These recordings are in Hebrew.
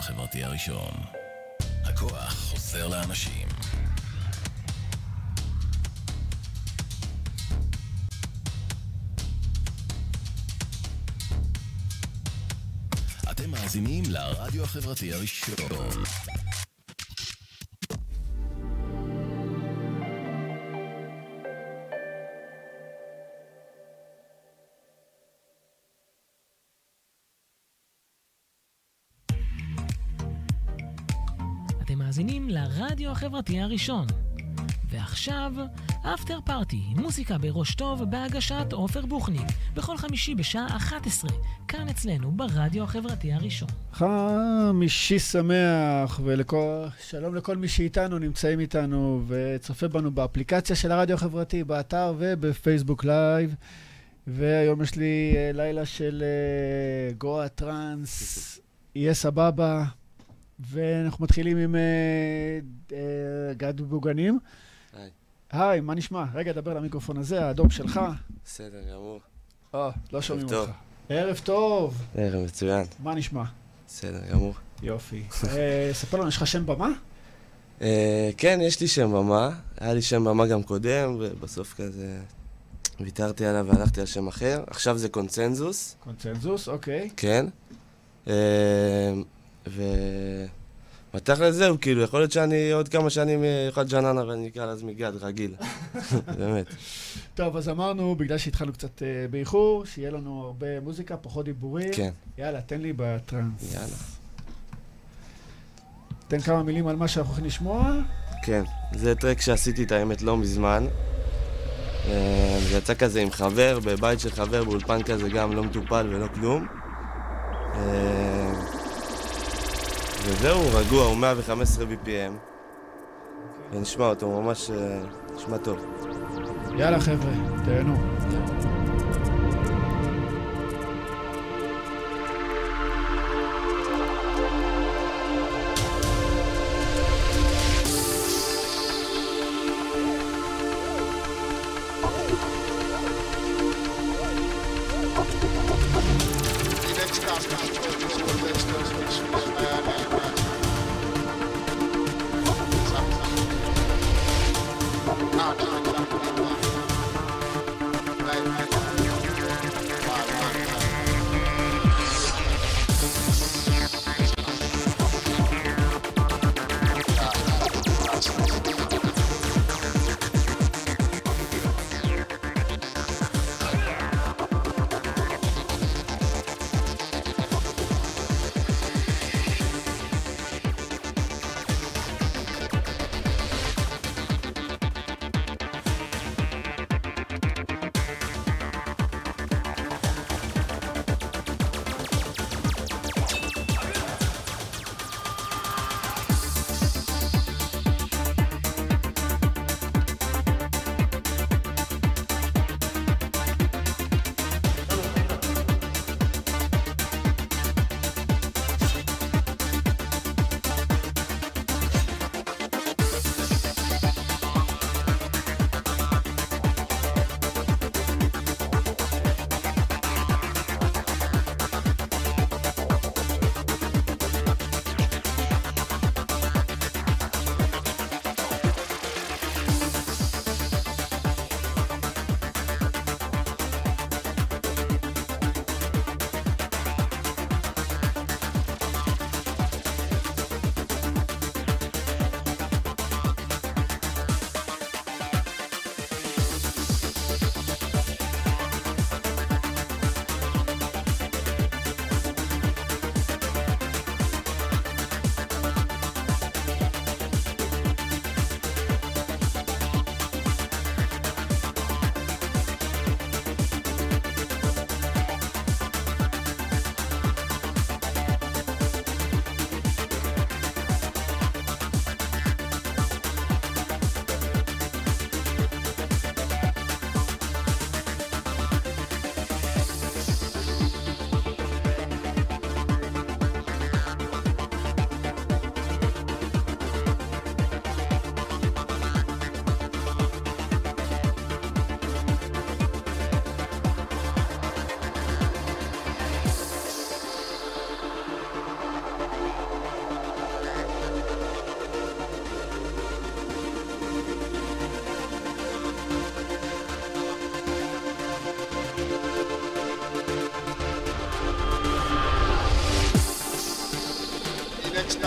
החברתי הראשון. הכוח חוזר לאנשים. אתם מאזינים לרדיו החברתי הראשון. לרדיו החברתי הראשון. ועכשיו, After Party, מוזיקה בראש טוב בהגשת עופר בוחניק, בכל חמישי בשעה 11, כאן אצלנו ברדיו החברתי הראשון. חמישי שמח, ושלום לכל מי שאיתנו, נמצאים איתנו וצופה בנו באפליקציה של הרדיו החברתי, באתר ובפייסבוק live. והיום יש לי אה, לילה של אה, גואה טראנס, יהיה סבבה, ואנחנו מתחילים עם אה, אה, גד בוגנים. היי. היי, מה נשמע? רגע, דבר למיקרופון הזה, האדום שלך. בסדר גמור. אה, לא שומעים. אותך. ערב טוב, ערב מצוין. מה נשמע? בסדר גמור. יופי. ספר לנו, יש לך שם במה? כן, יש לי שם במה. היה לי שם במה גם קודם, ובסוף כזה ויתרתי עליו והלכתי על שם אחר. עכשיו זה קונצנזוס, קונצנזוס, אוקיי. כן. ו... בתכל'ס זהו, כאילו, יכול להיות שאני עוד כמה שנים אה, יכול להיות ג'ננה ואני אקרא לעצמי גד, רגיל. באמת. טוב, אז אמרנו, בגלל שהתחלנו קצת אה, באיחור, שיהיה לנו הרבה מוזיקה, פחות דיבורים. כן, יאללה, תן לי בטראנס. יאללה. תן כמה מילים על מה שאנחנו הולכים לשמוע. כן, זה טרק שעשיתי את האמת לא מזמן. אה, זה יצא כזה עם חבר, בבית של חבר, באולפן כזה גם לא מטופל ולא כלום. וזהו, רגוע, הוא 115 BPM. ונשמע אותו, ממש אה, נשמע טוב. יאללה, חבר'ה, תהנו.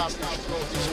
Stop,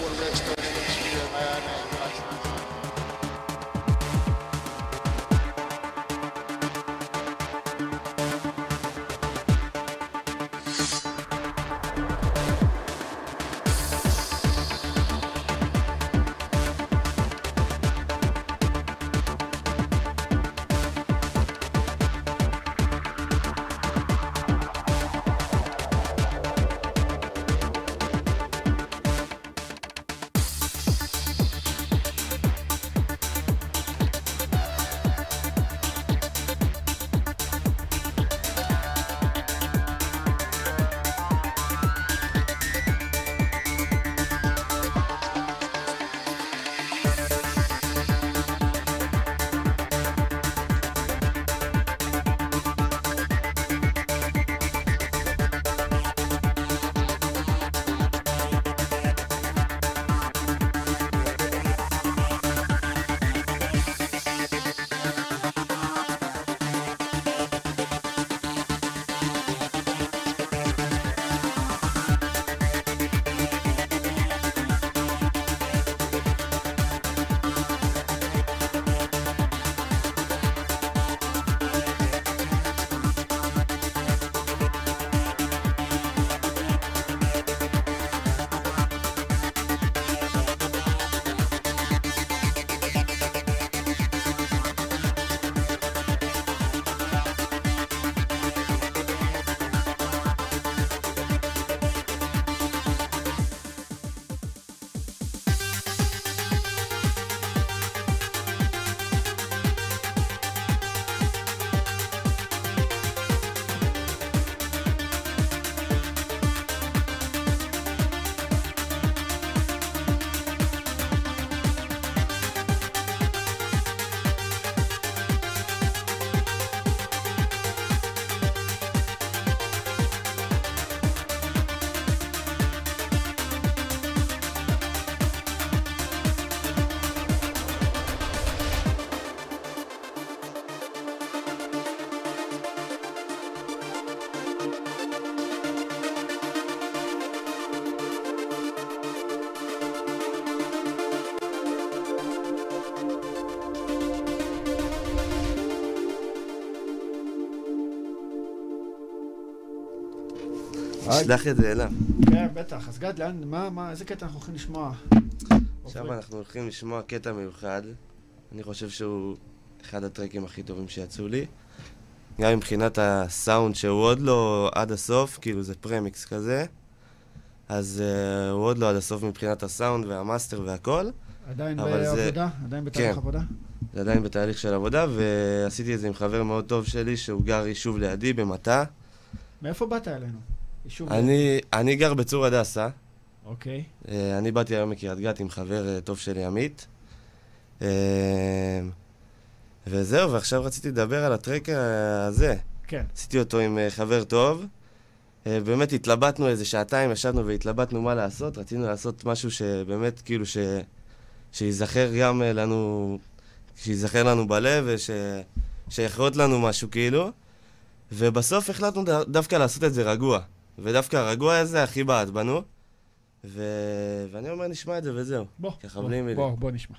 שלח את זה אליו. כן, בטח. אז גד, לאן, מה, מה, איזה קטע אנחנו הולכים לשמוע? עכשיו אנחנו הולכים לשמוע קטע מיוחד. אני חושב שהוא אחד הטרקים הכי טובים שיצאו לי. גם מבחינת הסאונד שהוא עוד לא עד הסוף, כאילו זה premix כזה. אז אה, הוא עוד לא עד הסוף מבחינת הסאונד והמאסטר והכל. עדיין אבל זה- בעבודה? עדיין בתהליך כן. עבודה? זה עדיין בתהליך של עבודה, ועשיתי את זה עם חבר מאוד טוב שלי, שהוא גר יישוב לידי, במטע. מאיפה באת אלינו? יישוב... אני, אני גר בצור הדסה. אוקיי. אה, אני באתי היום מקריית גת עם חבר אה, טוב שלי, עמית. אה, וזהו, ועכשיו רציתי לדבר על הטרק הזה. כן. עשיתי אותו עם חבר טוב. באמת התלבטנו איזה שעתיים, ישבנו והתלבטנו מה לעשות. רצינו לעשות משהו שבאמת, כאילו, ש... שייזכר גם לנו, שייזכר לנו בלב ושיחרוט לנו משהו, כאילו. ובסוף החלטנו דווקא לעשות את זה רגוע. ודווקא הרגוע הזה הכי בעט בנו. ו... ואני אומר, נשמע את זה וזהו. בוא, ככה בוא, בלי מילים. בוא, בוא נשמע.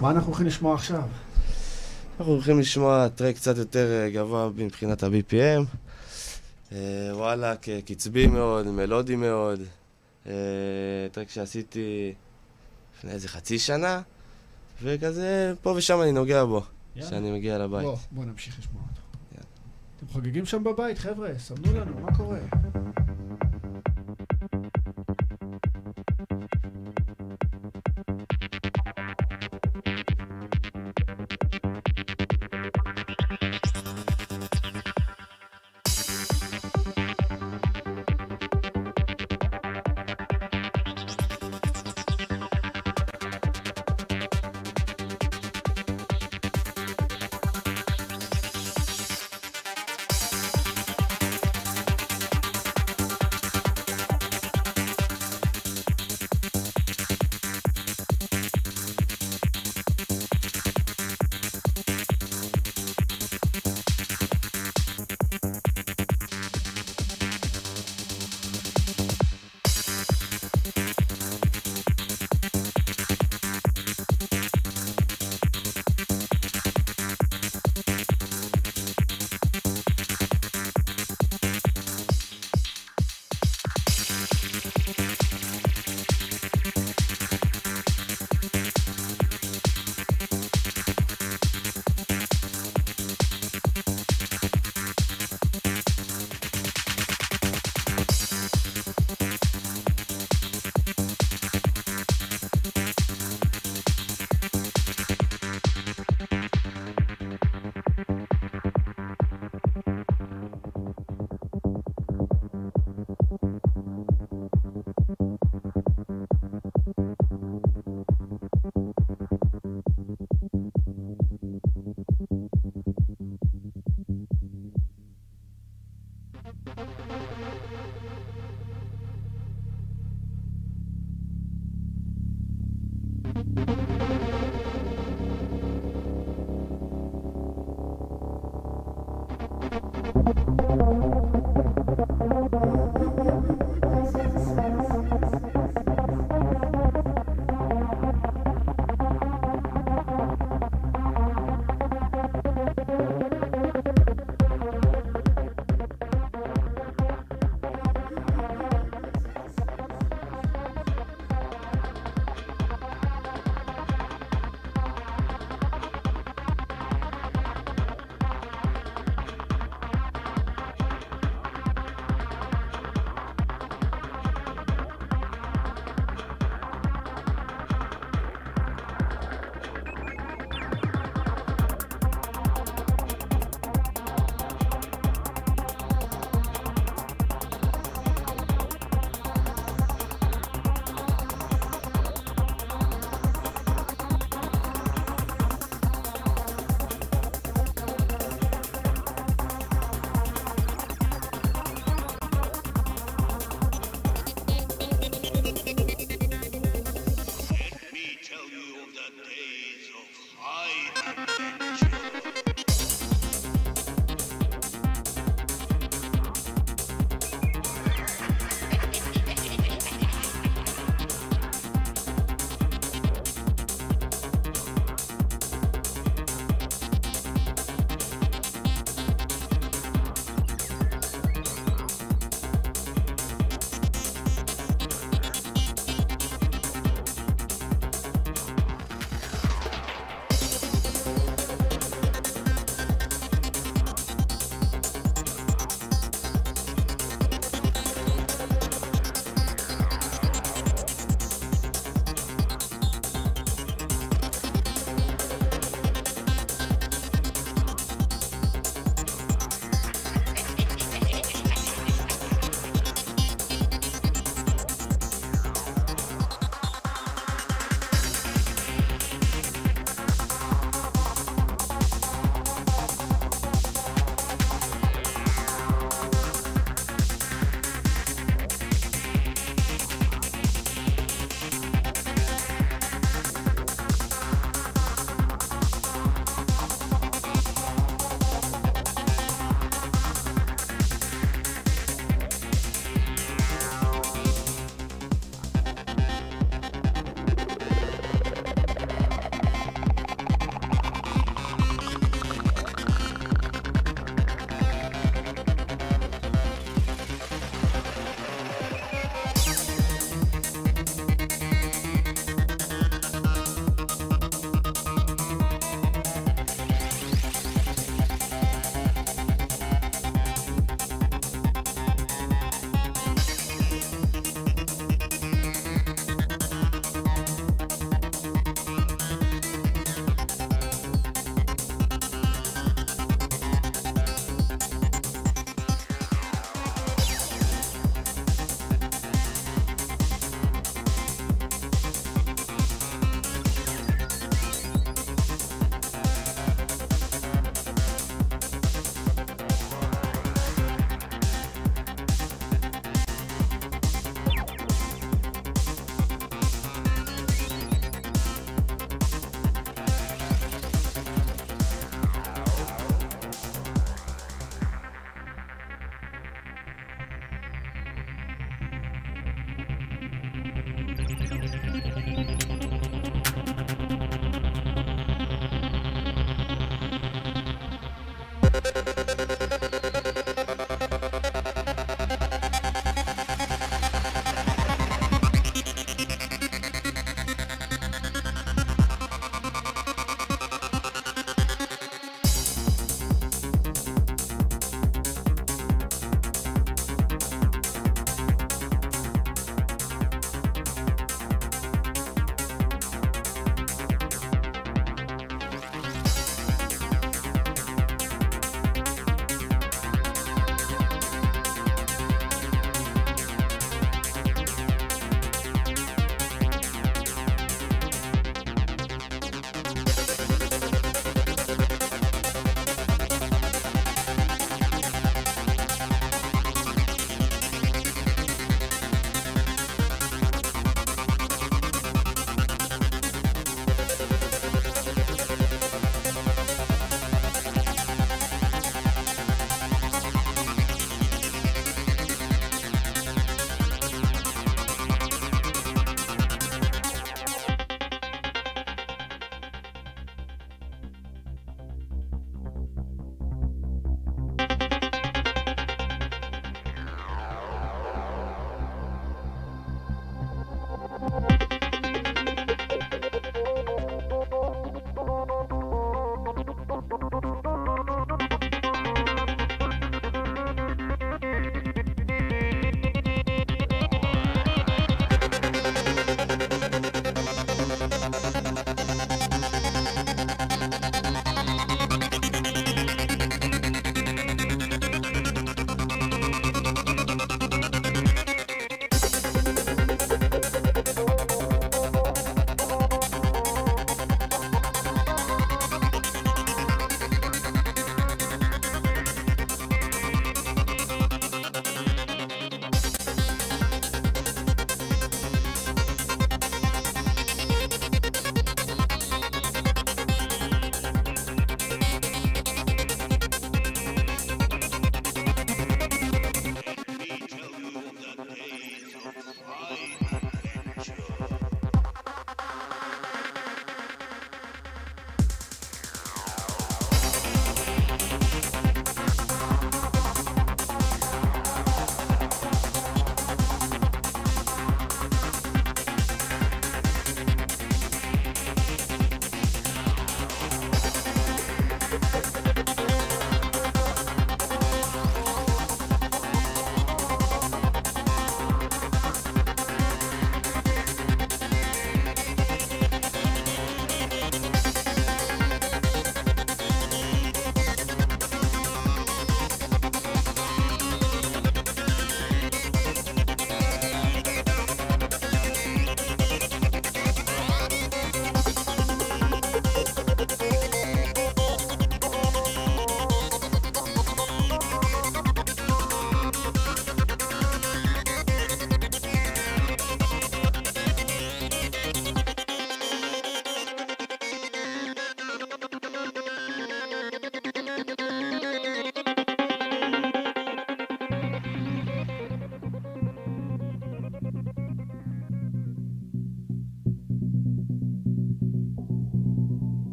מה אנחנו הולכים לשמוע עכשיו? אנחנו הולכים לשמוע טרק קצת יותר אה, גבוה מבחינת ה-BPM. אה, וואלה, ק- קצבי מאוד, מלודי מאוד. אה, טרק שעשיתי לפני איזה חצי שנה, וכזה פה ושם אני נוגע בו. כשאני מגיע לבית. בוא, בוא נמשיך לשמוע אותו. אתם חוגגים שם בבית, חבר'ה? סמנו לנו, מה קורה?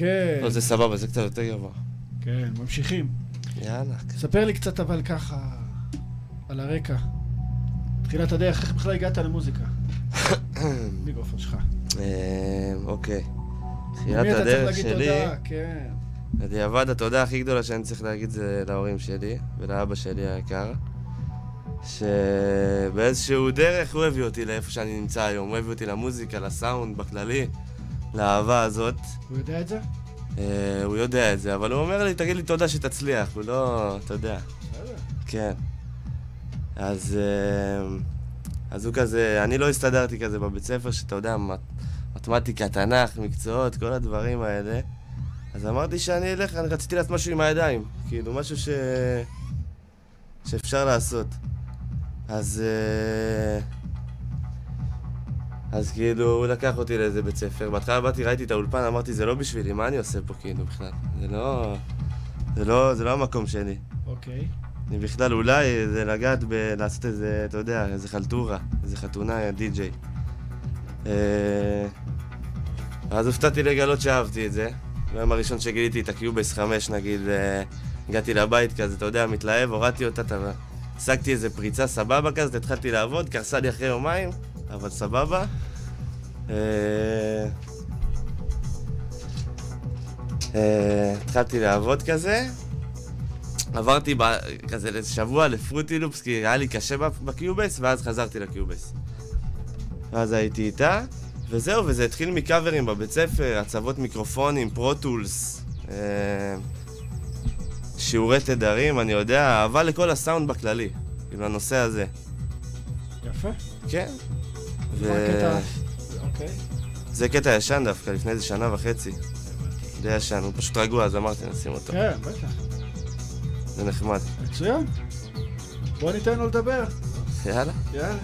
כן, לא, זה סבבה, זה קצת יותר גבוה. כן, ממשיכים. יאללה. ספר לי קצת אבל ככה, על הרקע. תחילת הדרך, איך בכלל הגעת למוזיקה? מיקרופון שלך. אה, אוקיי. תחילת הדרך שלי, תודה? כן. בדיעבד התודה הכי גדולה שאני צריך להגיד זה להורים שלי ולאבא שלי היקר. שבאיזשהו דרך הוא הביא אותי לאיפה שאני נמצא היום, הוא הביא אותי למוזיקה, לסאונד, בכללי, לאהבה הזאת. הוא יודע את זה? אה, הוא יודע את זה, אבל הוא אומר לי, תגיד לי תודה שתצליח, הוא לא, אתה יודע. בסדר. כן. אז, אה, אז הוא כזה, אני לא הסתדרתי כזה בבית ספר, שאתה יודע, מת, מתמטיקה, תנ"ך, מקצועות, כל הדברים האלה. אז אמרתי שאני אלך, אני רציתי לעשות משהו עם הידיים. כאילו, משהו ש... שאפשר לעשות. אז... אה, אז כאילו, הוא לקח אותי לאיזה בית ספר. בהתחלה באתי, ראיתי את האולפן, אמרתי, זה לא בשבילי, מה אני עושה פה כאילו בכלל? זה לא... זה לא, זה לא המקום שלי. אוקיי. אני בכלל, אולי זה לגעת ב... לעשות איזה, אתה יודע, איזה חלטורה, איזה חתונה, די-ג'יי. אה, אז הופתעתי לגלות שאהבתי את זה. ביום הראשון שגיליתי את הקיובייס 5, נגיד, אה, הגעתי לבית כזה, אתה יודע, מתלהב, הורדתי אותה. השגתי איזה פריצה סבבה כזאת, התחלתי לעבוד, קרסה לי אחרי יומיים, אבל סבבה. אה, אה, התחלתי לעבוד כזה, עברתי ב... כזה איזה שבוע ל Fruity Loops, כי היה לי קשה ב Cubase, ואז חזרתי ל Cubase. ואז הייתי איתה, וזהו, וזה התחיל מקאברים בבית ספר, הצבות מיקרופונים, Pro Tools, אה, שיעורי תדרים, אני יודע, אהבה לכל הסאונד בכללי, כאילו הנושא הזה. יפה. כן. ו... אוקיי. זה קטע ישן דווקא, לפני איזה שנה וחצי. די ישן, הוא פשוט רגוע, אז אמרתי, נשים אותו. כן, בטח. זה נחמד. מצוין. בוא ניתן לו לדבר. יאללה. יאללה.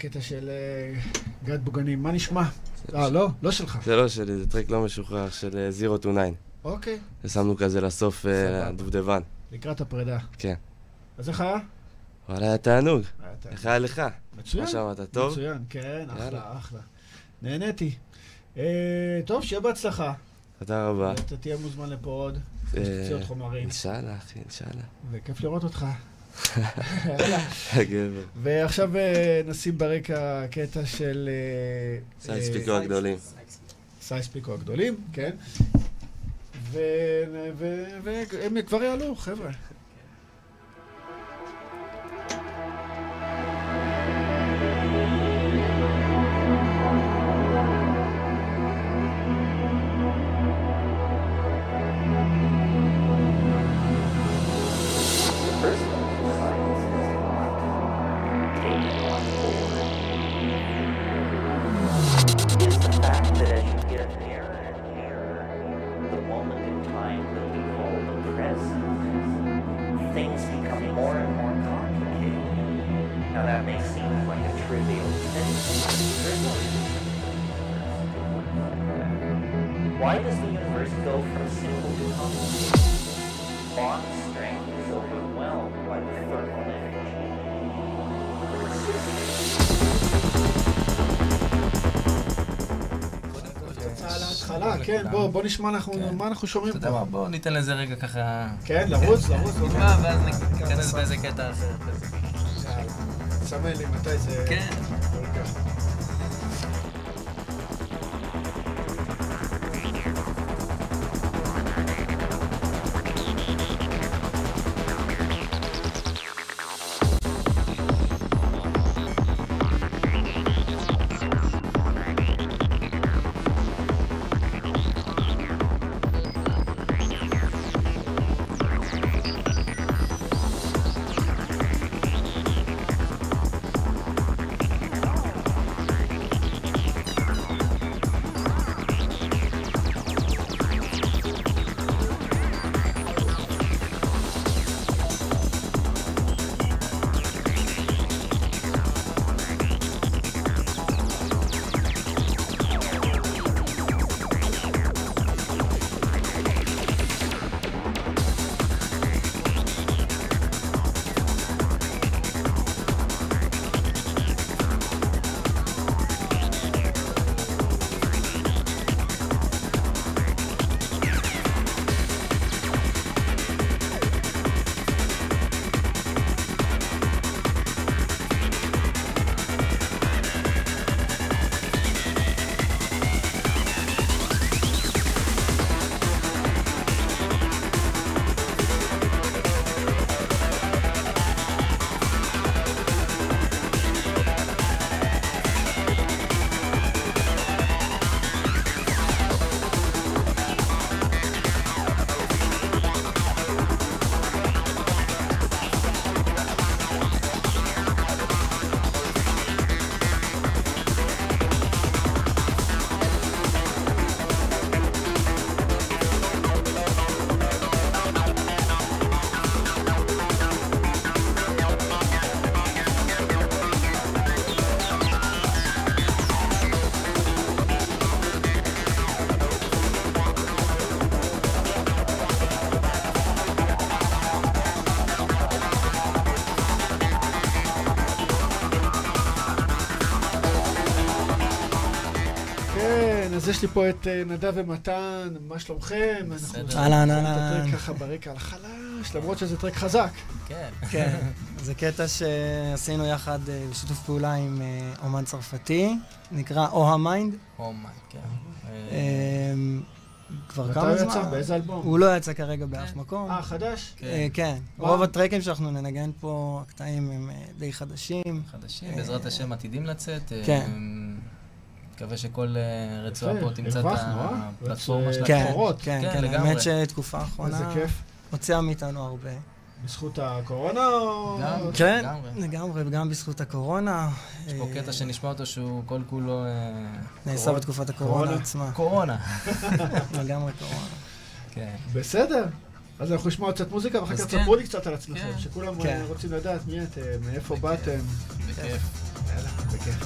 הקטע של אה, גד בוגנים. מה נשמע? אה, לא? לא שלך. זה לא שלי, זה טרק לא משוחרר של Zero to 9. אוקיי, ושמנו כזה לסוף אה. הדובדבן. לקראת הפרידה. כן. אז איך היה? וואלה, היה תענוג. איך היה לך? מצוין. מה שמעת, טוב? מצוין, כן, אחלה. אחלה. נהניתי. אה, טוב, שיהיה בהצלחה. תודה רבה. אתה תהיה מוזמן לפה עוד. עוד חומרים. אינשאללה, אחי, אינשאללה. וכיף לראות אותך. ועכשיו אה, נשים ברקע קטע של... אה, סייס פיקו הגדולים. סייס פיקו הגדולים, כן. ו- ו- והם כבר יעלו, חבר'ה. בוא, בוא נשמע אנחנו- כן. מה אנחנו שומעים יודע מה, פה. בוא ניתן לזה רגע ככה... כן, לרוץ, לרוץ, לרוץ. נשמע, ואז ניכנס באיזה קטע אחר. תסמן לי מתי זה... כן. יש לי פה את אה, נדב ומתן, מה שלומכם? בסדר. אנחנו אהלן, אהלן. הטרק ככה ברקע על החלש, למרות שזה טרק חזק. כן. כן, זה קטע שעשינו יחד אה, בשיתוף פעולה עם אה, אומן צרפתי, נקרא או המיינד. אומיי, כן. אה, אמ, כבר מתי כמה הוא זמן? יצא? באיזה אלבום? הוא לא יצא כרגע באף מקום. אה, חדש? כן. מה? רוב הטרקים שאנחנו ננגן פה, הקטעים הם די חדשים. חדשים, בעזרת השם עתידים לצאת. כן. מקווה שכל אה, רצועה פה תמצא את אה? הפלטפורמה רצ- שלה. כן. כן, כן, כן, לגמרי. האמת שתקופה איזה האחרונה כיף. הוציאה מאיתנו הרבה. בזכות הקורונה או... גם. כן, לגמרי. וגם בזכות הקורונה. יש פה אה, קטע שנשמע אותו שהוא כל כולו... נעשה. בתקופת הקורונה קורונה. עצמה. קורונה. לגמרי קורונה. כן. בסדר. אז אנחנו נשמע עוד קצת מוזיקה, ואחר כך כן. תספרו לי קצת על עצמכם, כן. שכולם רוצים לדעת מי אתם, מאיפה באתם. בכיף. יאללה, בכיף.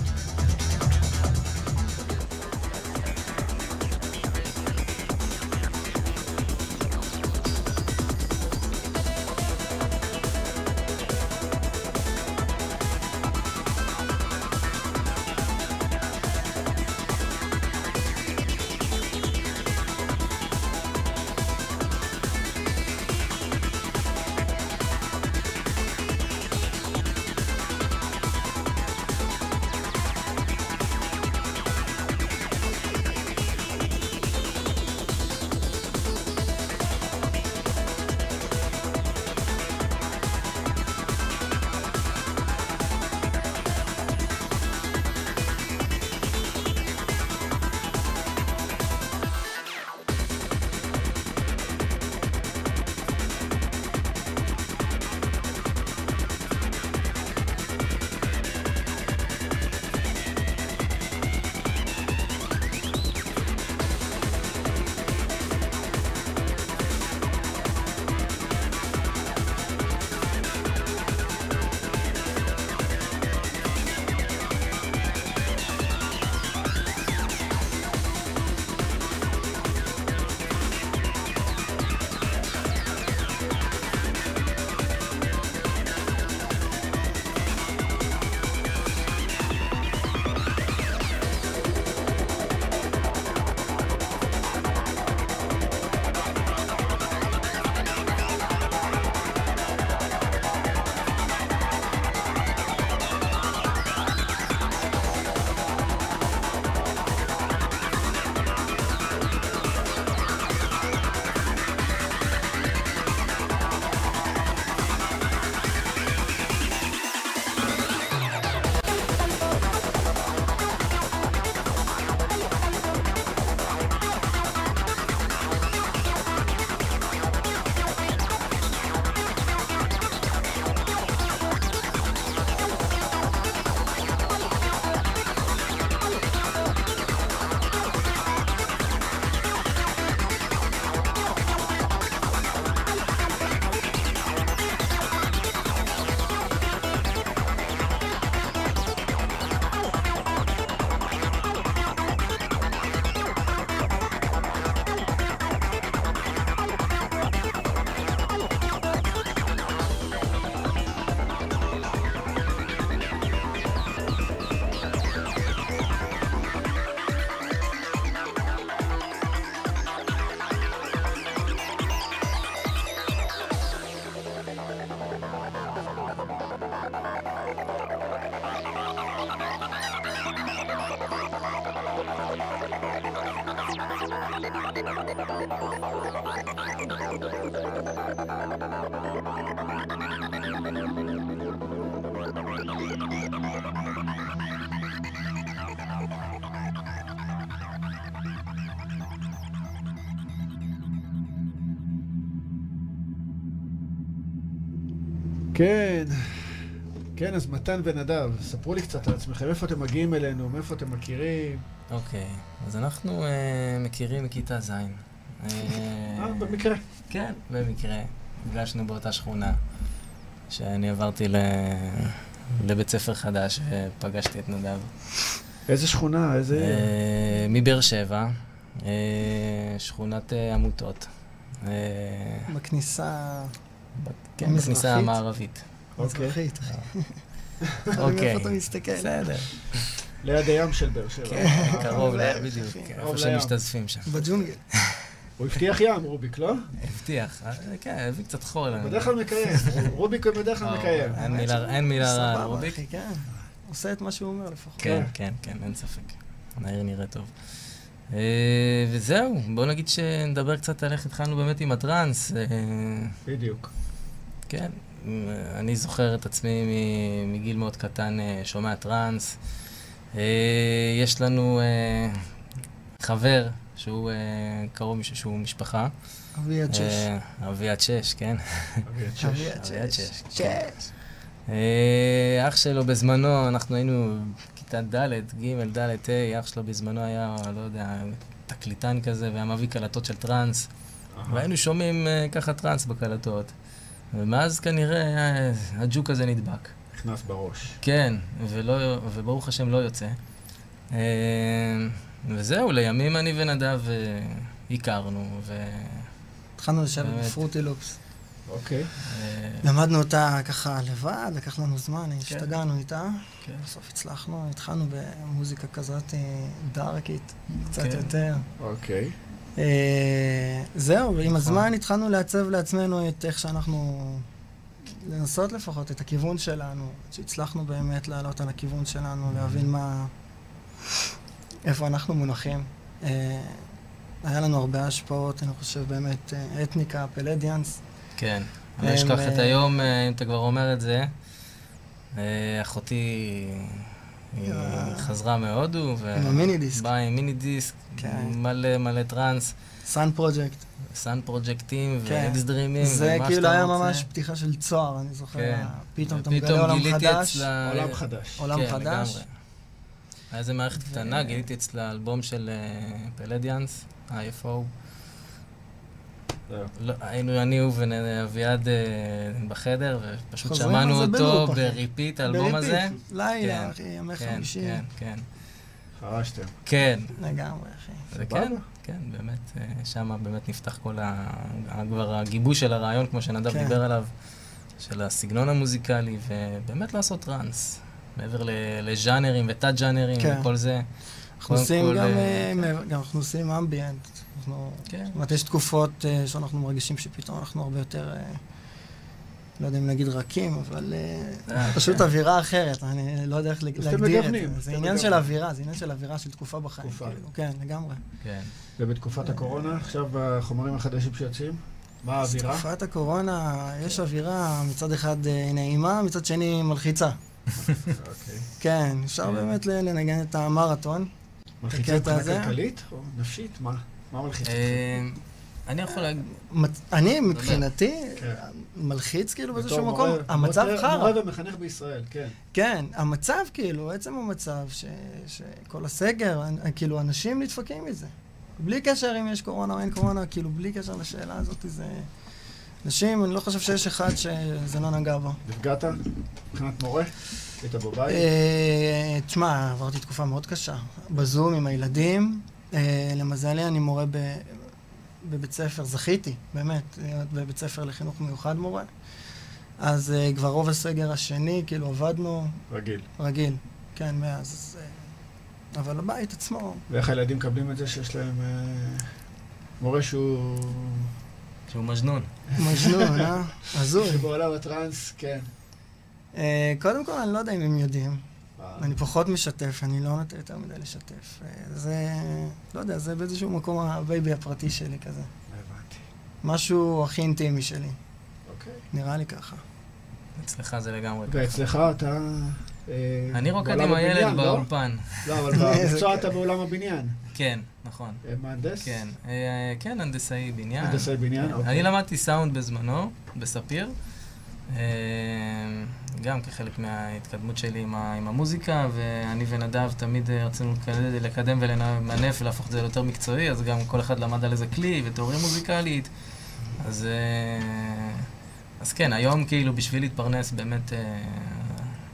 כן, אז מתן ונדב, ספרו לי קצת על עצמכם, איפה אתם מגיעים אלינו, מאיפה אתם מכירים? אוקיי, אז אנחנו אה, מכירים מכיתה ז'. אה, אה, במקרה. כן, במקרה. נפגשנו באותה שכונה, שאני עברתי ל... לבית ספר חדש ופגשתי את נדב. איזה שכונה, איזה... אה, מבאר שבע, אה, שכונת אה, עמותות. אה, בכניסה... כן, המזרחית? בכניסה המערבית. אוקיי. מזרחית. אוקיי. איפה אתה מסתכל. בסדר. ליד הים של באר שבע. כן. קרוב, בדיוק. כן, איפה לים. שמשתזפים שם. בג'ונגל. הוא הבטיח ים, רוביק, לא? הבטיח, אה, כן, הביא קצת חול. בדרך כלל מקיים. רוביק בדרך כלל אה, מקיים. אין מילה- רעה על רוביק. כן. עושה את מה שהוא אומר לפחות. כן, כן, כן, אין ספק. העיר נראה טוב. אה, וזהו, בוא נגיד שנדבר קצת על איך התחלנו באמת עם הטראנס. בדיוק. כן, אני זוכר את עצמי מגיל מאוד קטן אה, שומע טראנס. אה, יש לנו אה, חבר שהוא קרוב מישהו שהוא משפחה. אביעד שש. אה, אביעד שש, כן. אביעד שש. אביעד אביעד שש. שש. כן. אח שלו בזמנו, אנחנו היינו כיתה ד', ג', ד', ה', אח שלו בזמנו היה, לא יודע, תקליטן כזה, והיה מביא קלטות של טראנס. והיינו שומעים ככה טראנס בקלטות. ומאז כנראה אה, הג'וק הזה נדבק. נכנס בראש. כן, ולא, וברוך השם לא יוצא. אה, וזהו, לימים אני ונדב אה, הכרנו, ו... התחלנו לשבת באמת. בפרוטי לופס. אוקיי. אה, למדנו אותה ככה לבד, לקח לנו זמן, השתגענו איתה. כן. בסוף הצלחנו, התחלנו במוזיקה כזאת דארקית, קצת כן. יותר. אוקיי. אה, זהו, ועם נכון. הזמן התחלנו לעצב לעצמנו את איך שאנחנו... לנסות לפחות את הכיוון שלנו, שהצלחנו באמת לעלות על הכיוון שלנו, להבין מה... איפה אנחנו מונחים. אה, היה לנו הרבה השפעות, אני חושב באמת, אה, אתניקה, פלדיאנס. כן. אני אשכח את היום, אם אתה כבר אומר את זה. אחותי היא אה, חזרה מהודו, עם המיני דיסק. באה עם מיני דיסק, כן. מלא מלא טראנס, Sun Project. Sun Projectים כן. ו X-Dreamים, זה כאילו היה. ממש פתיחה של צוהר, אני זוכר. כן. פתאום אתה מגלה עולם חדש. עולם חדש. עולם חדש. היה איזה מערכת קטנה, גיליתי אצלה אלבום של אה, Pleiadians, IFO. לא, היינו אני ואביעד אה, בחדר, ופשוט שמענו אותו. ב repeat, האלבום הזה. ב repeat, לילה, כן, אחי, ימי כן, חמישי. כן, כן. חרשתם. כן, לגמרי, אחי. וכן, כן, באמת, אה, שם באמת נפתח כל ה... כבר הגיבוש של הרעיון, כמו שנדב כן. דיבר עליו, של הסגנון המוזיקלי, ובאמת לעשות טראנס. מעבר ל- לז'אנרים ותת-ז'אנרים כן. וכל זה. אנחנו עושים גם, אה, מעבר- גם אנחנו עושים אמביאנט. אנחנו, כן. זאת אומרת, יש תקופות אה, שאנחנו מרגישים שפתאום אנחנו הרבה יותר, אה, לא יודע אם נגיד רכים, אבל אה, פשוט כן. אווירה אחרת, אני לא יודע איך להגדיר את זה. זה עניין של. אווירה, זה עניין של אווירה של תקופה בחיים, תקופה. כאילו. כן, לגמרי. כן. ובתקופת הקורונה, עכשיו בחומרים החדשים שיוצאים, מה האווירה? בתקופת הקורונה יש אווירה מצד אחד נעימה, מצד שני מלחיצה. אוקיי. כן, אפשר כן. באמת לנגן את המרתון. מלחיצה מבחינה הזה? כלכלית או נפשית? מה? מה מלחיץ אותך? אה, אני יכול להגיד... אני, מבחינתי, כן. מלחיץ כאילו באיזשהו מקום, המצב חרא. מורה ומחנך בישראל, כן. כן, המצב כאילו, עצם המצב ש- שכל הסגר, כאילו אנשים נדפקים מזה. בלי קשר אם יש קורונה או אין קורונה, כאילו בלי קשר לשאלה הזאת, זה... אנשים, אני לא חושב שיש אחד שזה לא נגע בו. נפגעת מבחינת מורה? היית בבית? אה, תשמע, עברתי תקופה מאוד קשה. בזום עם הילדים. אה, למזלי, אני מורה ב- בבית ספר, זכיתי, באמת, להיות בבית ספר לחינוך מיוחד מורה. אז אה, כבר רוב הסגר השני, כאילו עבדנו רגיל. רגיל. כן, מאז. אז, אה, אבל הבית עצמו, ואיך הילדים מקבלים את זה שיש להם אה, מורה שהוא... שהוא מג'נון. מג'נון, אה? הזוי. שבעולם הטראנס, כן. אה, קודם כל, אני לא יודע אם הם יודעים. אני פחות משתף, אני לא נוטה יותר מדי לשתף. אה, זה, לא יודע, זה באיזשהו מקום ה baby הפרטי שלי כזה. הבנתי. משהו הכי אינטימי שלי, אוקיי. נראה לי ככה. אצלך זה לגמרי ככה. ואצלך אתה... אה, אני רוקד עם הילד לא? באולפן. לא, אבל במקצוע. אתה בעולם הבניין. כן, נכון. אה, מהנדס? כן, כן, הנדסאי בניין. הנדסאי בניין, כן. אוקיי. אני למדתי סאונד בזמנו, בספיר. אה, גם כחלק מההתקדמות שלי עם, ה, עם המוזיקה, ואני ונדב תמיד רצינו לקד- לקדם ולמנף ולהפוך את זה ליותר מקצועי, אז גם כל אחד למד על איזה כלי ותיאוריה מוזיקלית. אז, אה, אז כן, היום כאילו בשביל להתפרנס באמת אה,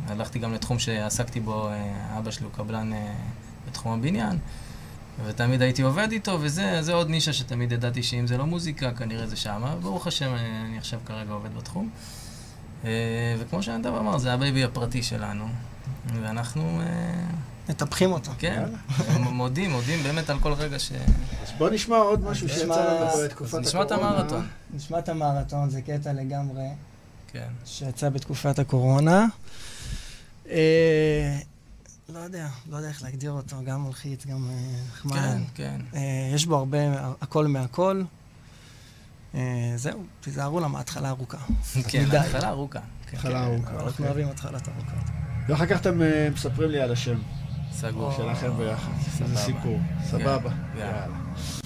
הלכתי גם לתחום שעסקתי בו, אה, אבא שלי הוא קבלן בתחום הבניין. ותמיד הייתי עובד איתו, וזה זה עוד נישה שתמיד ידעתי שאם זה לא מוזיקה, כנראה זה שמה. ברוך השם, אני עכשיו כרגע עובד בתחום. אה, וכמו שנדב אמר, זה ה baby הפרטי שלנו. ואנחנו, אה, מטפחים אותו. כן, מודים, מודים באמת על כל רגע ש... אז בוא נשמע עוד משהו שיצא לנו בתקופת אז נשמע את הקורונה. המרתון. נשמע את המרתון, זה קטע לגמרי כן. שיצא בתקופת הקורונה. אה, לא יודע, לא יודע איך להגדיר אותו, גם מלחיץ, גם נחמד. כן, כן. יש בו הרבה, הכל מהכל. אה, זהו, תיזהרו למה התחלה ארוכה. כן. התחלה ארוכה. כן, התחלה ארוכה, אנחנו אוקיי. אוהבים התחלת ארוכה. ואחר כך אתם אה, מספרים לי על השם סגור. שלכם ביחד. סבבה. איזה סיפור. סבבה. יאללה.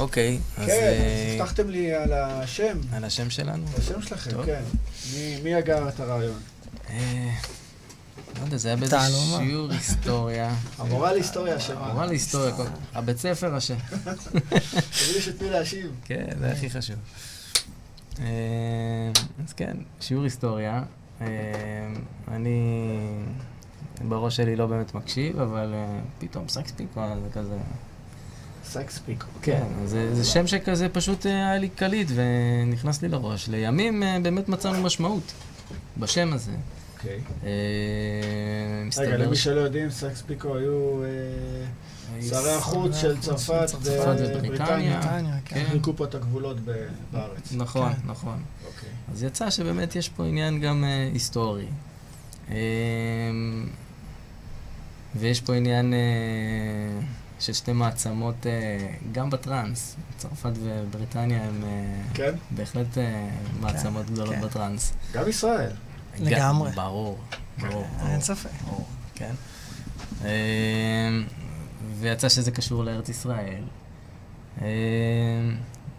אוקיי, אז... כן, אה, אז הבטחתם לי על השם, על השם שלנו? השם שלכם, טוב. כן. מי- מי הגה את הרעיון? אה, לא יודע, זה היה באיזה תעלומה. שיעור היסטוריה. המורה להיסטוריה אשמה. המורה להיסטוריה, כל- הבית ספר אשם. תגידי שתני להשיב. כן, זה הכי חשוב. אה, אז כן, שיעור היסטוריה. אה, אני בראש שלי לא באמת מקשיב, אבל אה, פתאום סקס פיקו זה כזה... סקס פיקו. כן, זה, זה שם שכזה פשוט אה, היה לי קליט ונכנס לי לראש. לימים אה, באמת מצאנו משמעות בשם הזה. אוקיי. אה, רגע, למי שלא יודעים, סקס פיקו היו אה, שרי החוץ של צרפת ובריטניה. בריטניה, כן. חילקו פה את הגבולות בארץ. נכון, כן. נכון. אוקיי. אז יצא שבאמת יש פה עניין גם היסטורי. ויש פה עניין של שתי מעצמות, אה, גם בטראנס. צרפת ובריטניה הם אה, כן? בהחלט אה, מעצמות גדולות כן. בטראנס. גם ישראל. לגמרי. ברור, ברור. אין ספק. כן. ויצא שזה קשור לארץ ישראל.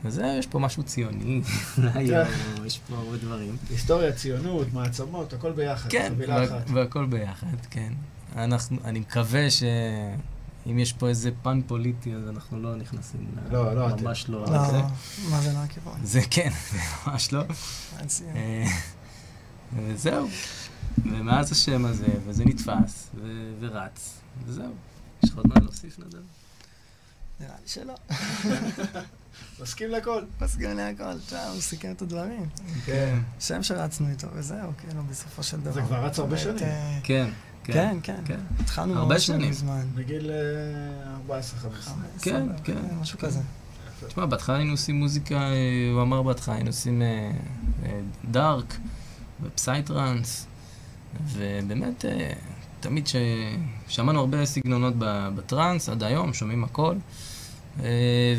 אז יש פה משהו ציוני, יש פה הרבה דברים. היסטוריה, ציונות, מעצמות, הכל ביחד. כן. והכל ביחד, כן. אנחנו, אני מקווה שאם יש פה איזה פן פוליטי, אז אנחנו לא נכנסים ל... לא, לא אתם. ממש לא. לא, זה- מה זה לא הכיוון? זה כן, זה ממש לא. אה, וזהו. ומאז השם הזה, וזה נתפס, ורץ, וזהו. יש לך עוד מה להוסיף, נדב? נראה לי שלא. מסכים לכל. מסכים להכל, שם הוא סיכם את הדברים. כן. שם שרצנו איתו, וזהו, כאילו, בסופו של דבר. זה כבר רץ הרבה שנים. אה, כן, כן, כן. התחלנו הרבה ממש שנים. מזמן. בגיל אה, 14-15. כן, כן. משהו כזה. תשמע, בהתחלה היינו עושים מוזיקה, אה, הוא אמר בהתחלה, היינו עושים אה, dark ו psytrance, ובאמת, תמיד ש... שמענו הרבה סגנונות ב- בטראנס, עד היום, שומעים הכל.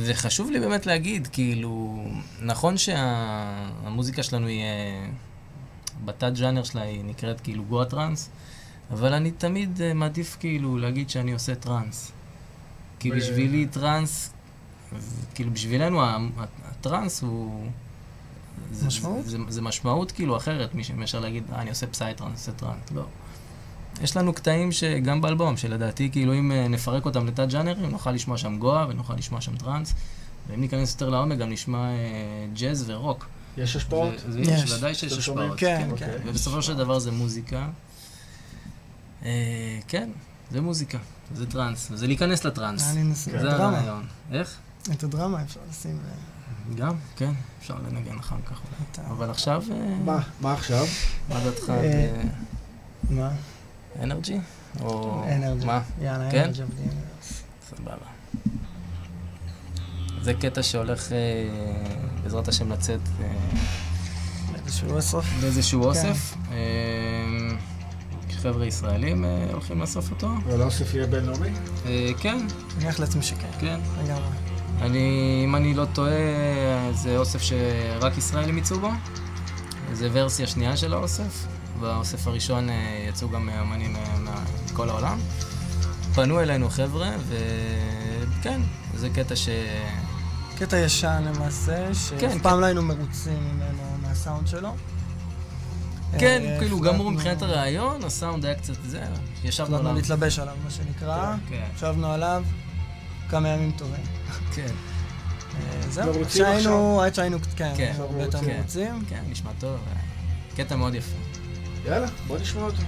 וחשוב לי באמת להגיד, כאילו, נכון שהמוזיקה שלנו היא, אה, בתת ג'אנר שלה היא נקראת כאילו גואה טראנס, אבל אני תמיד אה, מעדיף כאילו להגיד שאני עושה טראנס. כי ב- בשבילי טראנס, כאילו בשבילנו הטראנס הוא... זה- משמעות? זה, זה משמעות כאילו אחרת מש- מאשר להגיד, אה, אני עושה psytrance, עושה טראנס. לא. יש לנו קטעים שגם באלבום, שלדעתי כאילו אם אה, נפרק אותם לתת ג'אנרים, נוכל לשמוע שם גואה ונוכל לשמוע שם טראנס. ואם ניכנס יותר לעומק, גם נשמע אה, ג'אז ורוק. יש השפעות? יש. ודאי שיש? השפעות. כן, אוקיי. כן. ובסופו של דבר זה מוזיקה. אה, כן, זה מוזיקה, זה טראנס, וזה להיכנס לטראנס. אני נשים את זה הדרמה. הרעיון. איך? את הדרמה אפשר לשים. ו- גם, כן, אפשר לנגן אחר כך. אולי. אבל עכשיו, אה, מה? מה עכשיו? מה דעתך אה, מה? אנרג'י? או... אנרג'י. מה? יאללה, כן? אנרג'י בדיוק. סבבה. זה קטע שהולך, אה, בעזרת השם, לצאת אה, איזשהו אוסף. באיזשהו כן. אוסף. חבר'ה ישראלים אה, הולכים לאסוף אותו. ולאוסף יהיה בינלאומי? אה, כן, אני מניח לעצמי שכן. כן. לגמרי. אני, אם אני לא טועה, זה אוסף שרק ישראלים יצאו בו. זה ורסיה שנייה של האוסף. באוסף הראשון אה, יצאו גם אמנים מכל העולם. פנו אלינו חבר'ה, וכן, זה קטע ש... קטע ישן למעשה, כן, שאף פעם לא היינו מרוצים ממנו, מהסאונד שלו. כן, אה, כאילו גמור מבחינת הרעיון, הסאונד היה קצת זה, ישבנו החלטנו עליו. להתלבש עליו, מה שנקרא. כן, ישבנו עליו כמה ימים טובים. כן, אה, זהו, מרוצים שהיינו, עד שהיינו, כן, כן. הרבה יותר כן. מרוצים. כן, נשמע טוב. אה, קטע מאוד יפה. יאללה, בוא נשמע אותו.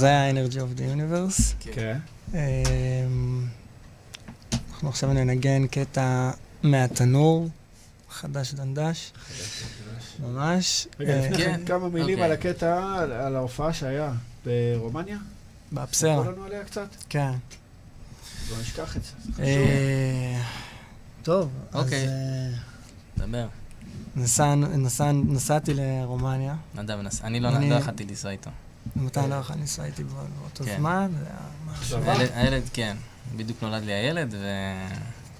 זה היה Energy of the Universe. כן. אמ, אנחנו עכשיו ננגן קטע מהתנור, חדש דנדש. ממש. רגע, אה, לפני כן כן, כמה מילים אוקיי. על הקטע, על- ההופעה שהיה ברומניה. באפסרה. תספר לנו עליה קצת. כן. לא נשכח את זה. זה חשוב. אה, טוב, אז אוקיי. אה, דבר. נסע- נסע- נסעתי לרומניה. נדב, נס- אני לא אני- לא יכלתי לנסוע איתו. מתי לא יכול לנסוע איתי בא- באותו כן. זמן? זה היה משהו. אכזבה. הילד- כן. בדיוק נולד לי הילד,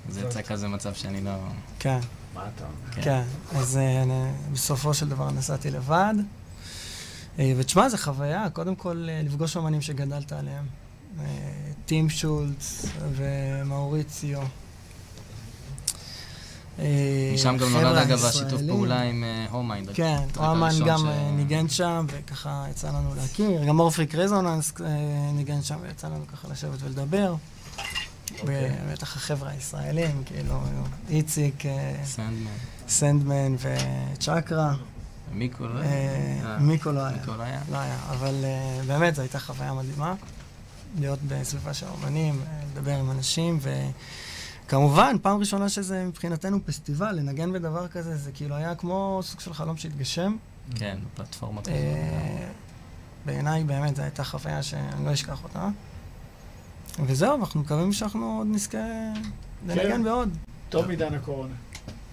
וזה יצא כזה מצב שאני לא... כן. מה אתה אומר? כן. כן, אז אה, אני- בסופו של דבר נסעתי לבד. אה, ותשמע, זו חוויה, קודם כל אה, לפגוש אומנים שגדלת עליהם. טים שולץ ומאוריציו. אה, משם גם נולד אגב השיתוף. פעולה עם הומיינד. כן, אומן גם אה, ניגן שם, וככה יצא לנו להכיר. גם Morphic Resonance אה, ניגן שם, ויצא לנו ככה לשבת ולדבר. אוקיי. ובטח החבר'ה הישראלים, כאילו, איציק, אה, סנדמן. סנדמן וצ'קרה. מיקו לא אה, היה? מיקו לא היה. מיקו לא היה? לא היה, אבל אה, באמת זו הייתה חוויה מדהימה. להיות בסביבה של אומנים, אה, לדבר עם אנשים, וכמובן, פעם ראשונה שזה מבחינתנו פסטיבל, לנגן בדבר כזה, זה כאילו היה כמו סוג של חלום שהתגשם. כן, בפלטפורמות אה, כזאת. בעיניי באמת זו הייתה חוויה שאני לא אשכח אותה. וזהו, אנחנו מקווים שאנחנו עוד נזכה לנגן כן. בעוד. טוב מעידן הקורונה.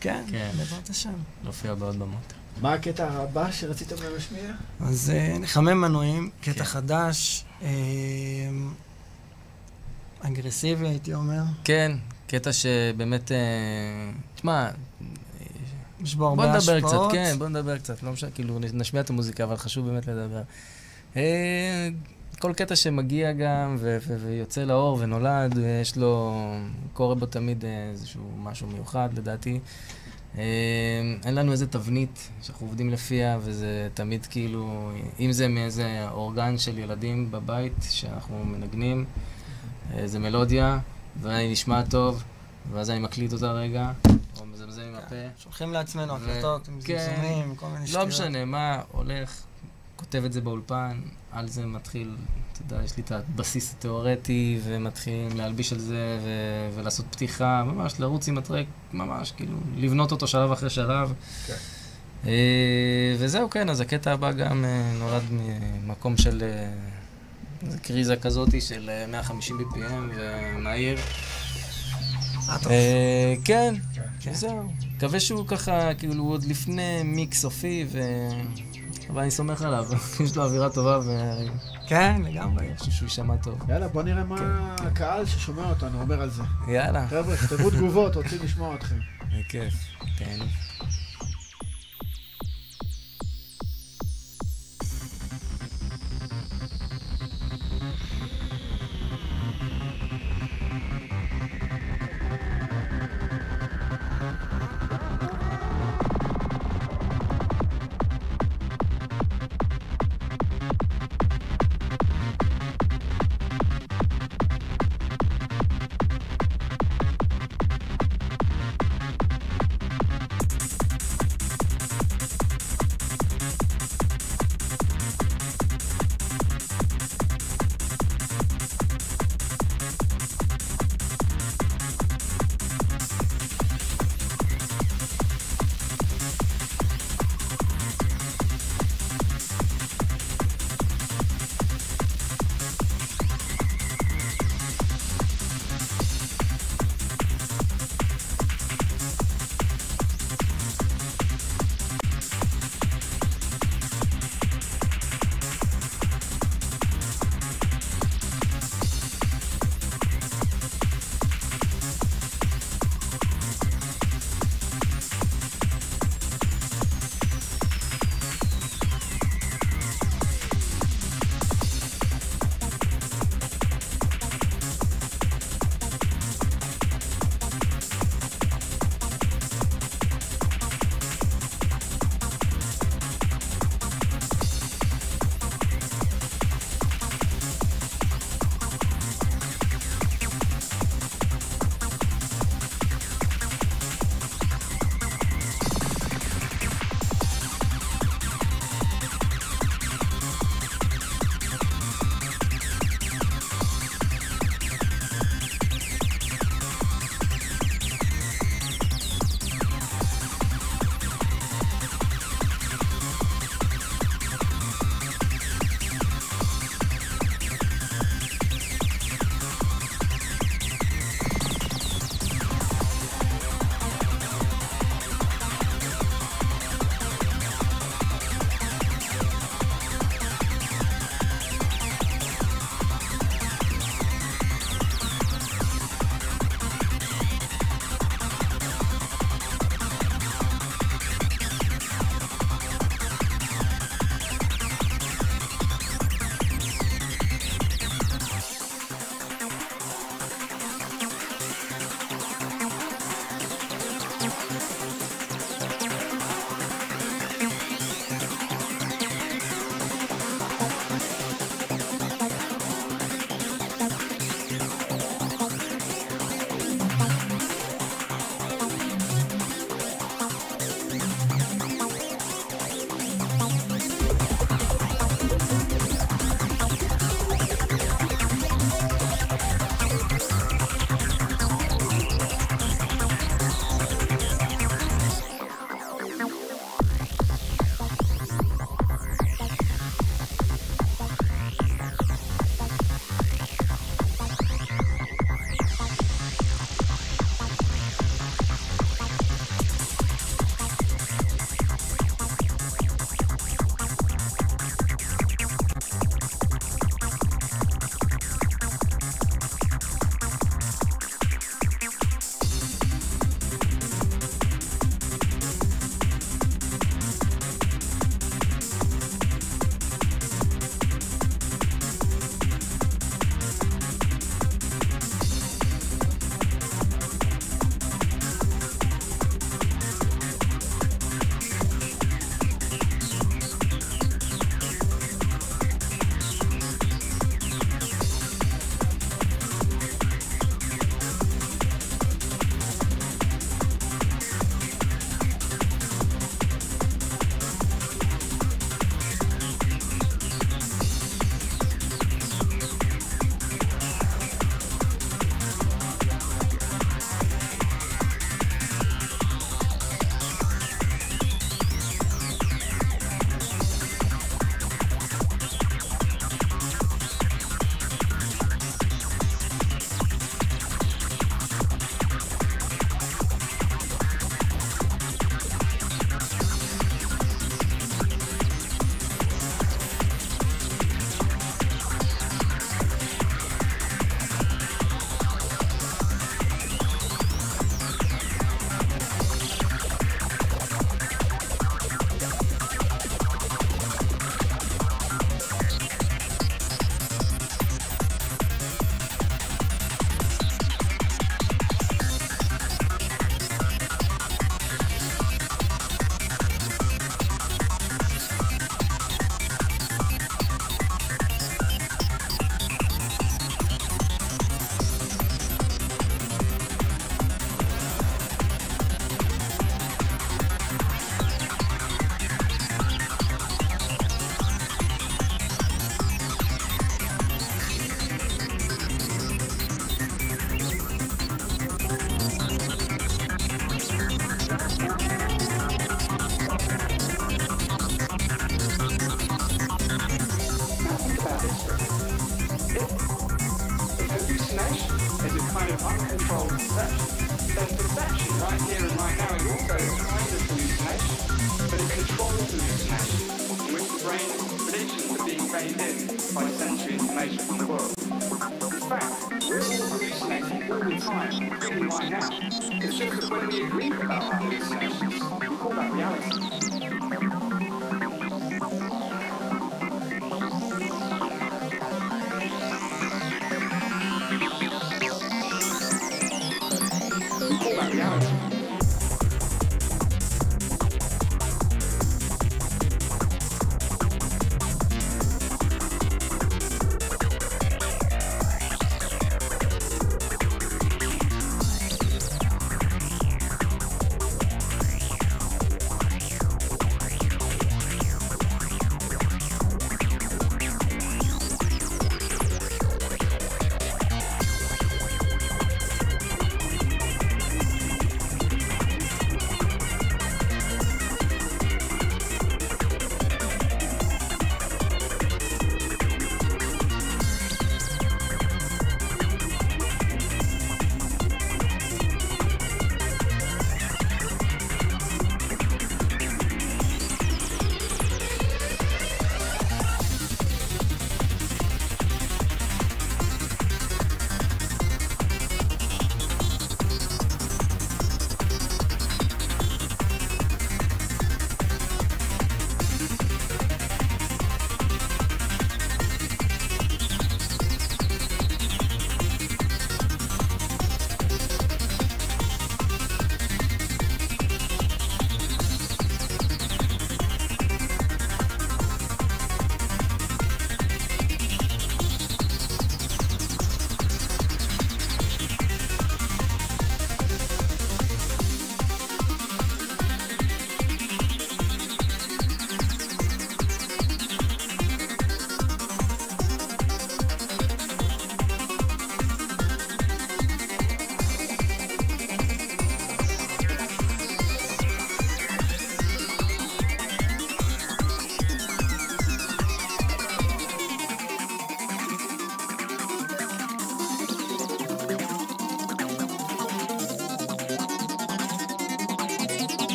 כן, כן. בעזרת השם. להופיע בעוד במות. מה הקטע הבא שרציתם להשמיע? אז אה, נחמם מנועים, קטע כן. חדש, אה, אגרסיבי הייתי אומר. כן, קטע שבאמת, אה, תשמע, יש בו בוא הרבה נדבר השפעות. קצת, כן, בוא נדבר קצת, לא משנה, כאילו, נשמיע את המוזיקה, אבל חשוב באמת לדבר. אה, כל קטע שמגיע גם ו- ו- ויוצא לאור ונולד, יש לו, קורה בו תמיד אה, איזשהו משהו מיוחד לדעתי. אין לנו איזה תבנית שאנחנו עובדים לפיה, וזה תמיד כאילו, אם זה מאיזה אורגן של ילדים בבית שאנחנו מנגנים, איזה מלודיה, והיא נשמעת טוב, ואז אני מקליט אותה רגע, או מזמזם עם הפה. שולחים לעצמנו הקלטות עם כן. זמזומים, כל מיני שטויות. לא משנה מה, הולך, כותב את זה באולפן, על זה מתחיל, אתה יודע, יש לי את הבסיס התיאורטי, ומתחילים להלביש על זה, ו- ולעשות פתיחה, ממש לרוץ עם הטרק, ממש, כאילו, לבנות אותו שלב אחרי שלב. כן. אה, וזהו, כן, אז הקטע הבא גם אה, נולד ממקום של אה, איזה קריזה כזאתי של אה, 150 BPM ומהיר. אה, כן, זהו. מקווה שהוא ככה, כאילו, הוא עוד לפני מיקס סופי, ו... אבל אני סומך עליו, יש לו אווירה טובה, ו... כן, לגמרי. אני חושב שהוא יישמע טוב. יאללה, בוא נראה מה כן. הקהל ששומע אותנו אומר על זה. יאללה. חבר'ה, תכתבו תגובות, רוצים לשמוע אתכם. בכיף, תהנו.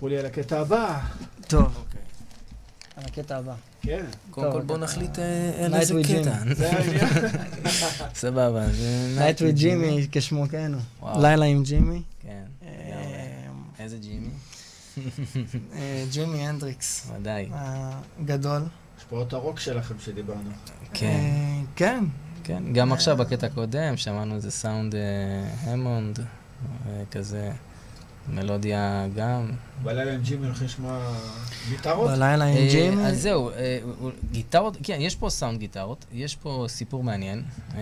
ספרו לי על הקטע הבא. טוב. על הקטע הבא. כן. קודם כל בוא נחליט אה, על איזה קטע. זה העניין. סבבה, Night with Jimmy, כשמו כן. לילה עם ג'ימי. כן. אה, איזה ג'ימי? אה, ג'ימי הנדריקס. ודאי. הגדול. השפעות הרוק שלכם שדיברנו. כן. כן. כן, גם עכשיו בקטע הקודם שמענו איזה סאונד המונד, כזה מלודיה גם. בלילה עם ג'ימי הולכים לשמוע גיטרות? בלילה עם אה, ג'ימי. אז זהו, אה, גיטרות, כן, יש פה סאונד גיטרות, יש פה סיפור מעניין. אה,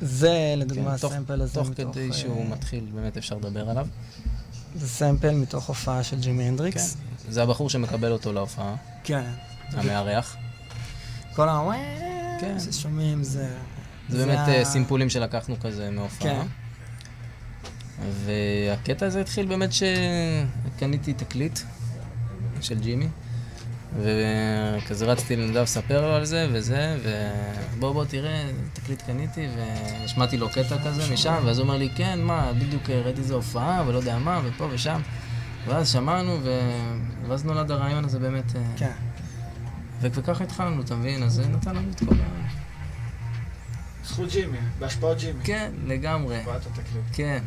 זה לדוגמה כן, תוך- הסמפל הזה תוך מתוך, כדי שהוא מתחיל, באמת אפשר לדבר עליו. זה סמפל מתוך הופעה של ג'ימי הנדריקס. כן. זה הבחור שמקבל אותו להופעה, כן. המארח. כל ה... כן. ששומעים זה... זה באמת סימפולים שלקחנו כזה מהופעה. כן. והקטע הזה התחיל באמת שקניתי תקליט של ג'ימי, וכזה רצתי לנדב לספר לו על זה וזה, ובוא בוא תראה, תקליט קניתי, והשמעתי לו קטע כזה משם, ואז הוא אומר לי, כן, מה, בדיוק ראיתי איזה הופעה, ולא יודע מה, ופה ושם. ואז שמענו, ו... ואז נולד הרעיון הזה באמת. אה, כן. ו- וככה התחלנו, אתה מבין? אז זה נתן לנו את כל ה... זכות ג'ימי, בהשפעות ג'ימי. כן, לגמרי. הבאת התקליט. כן.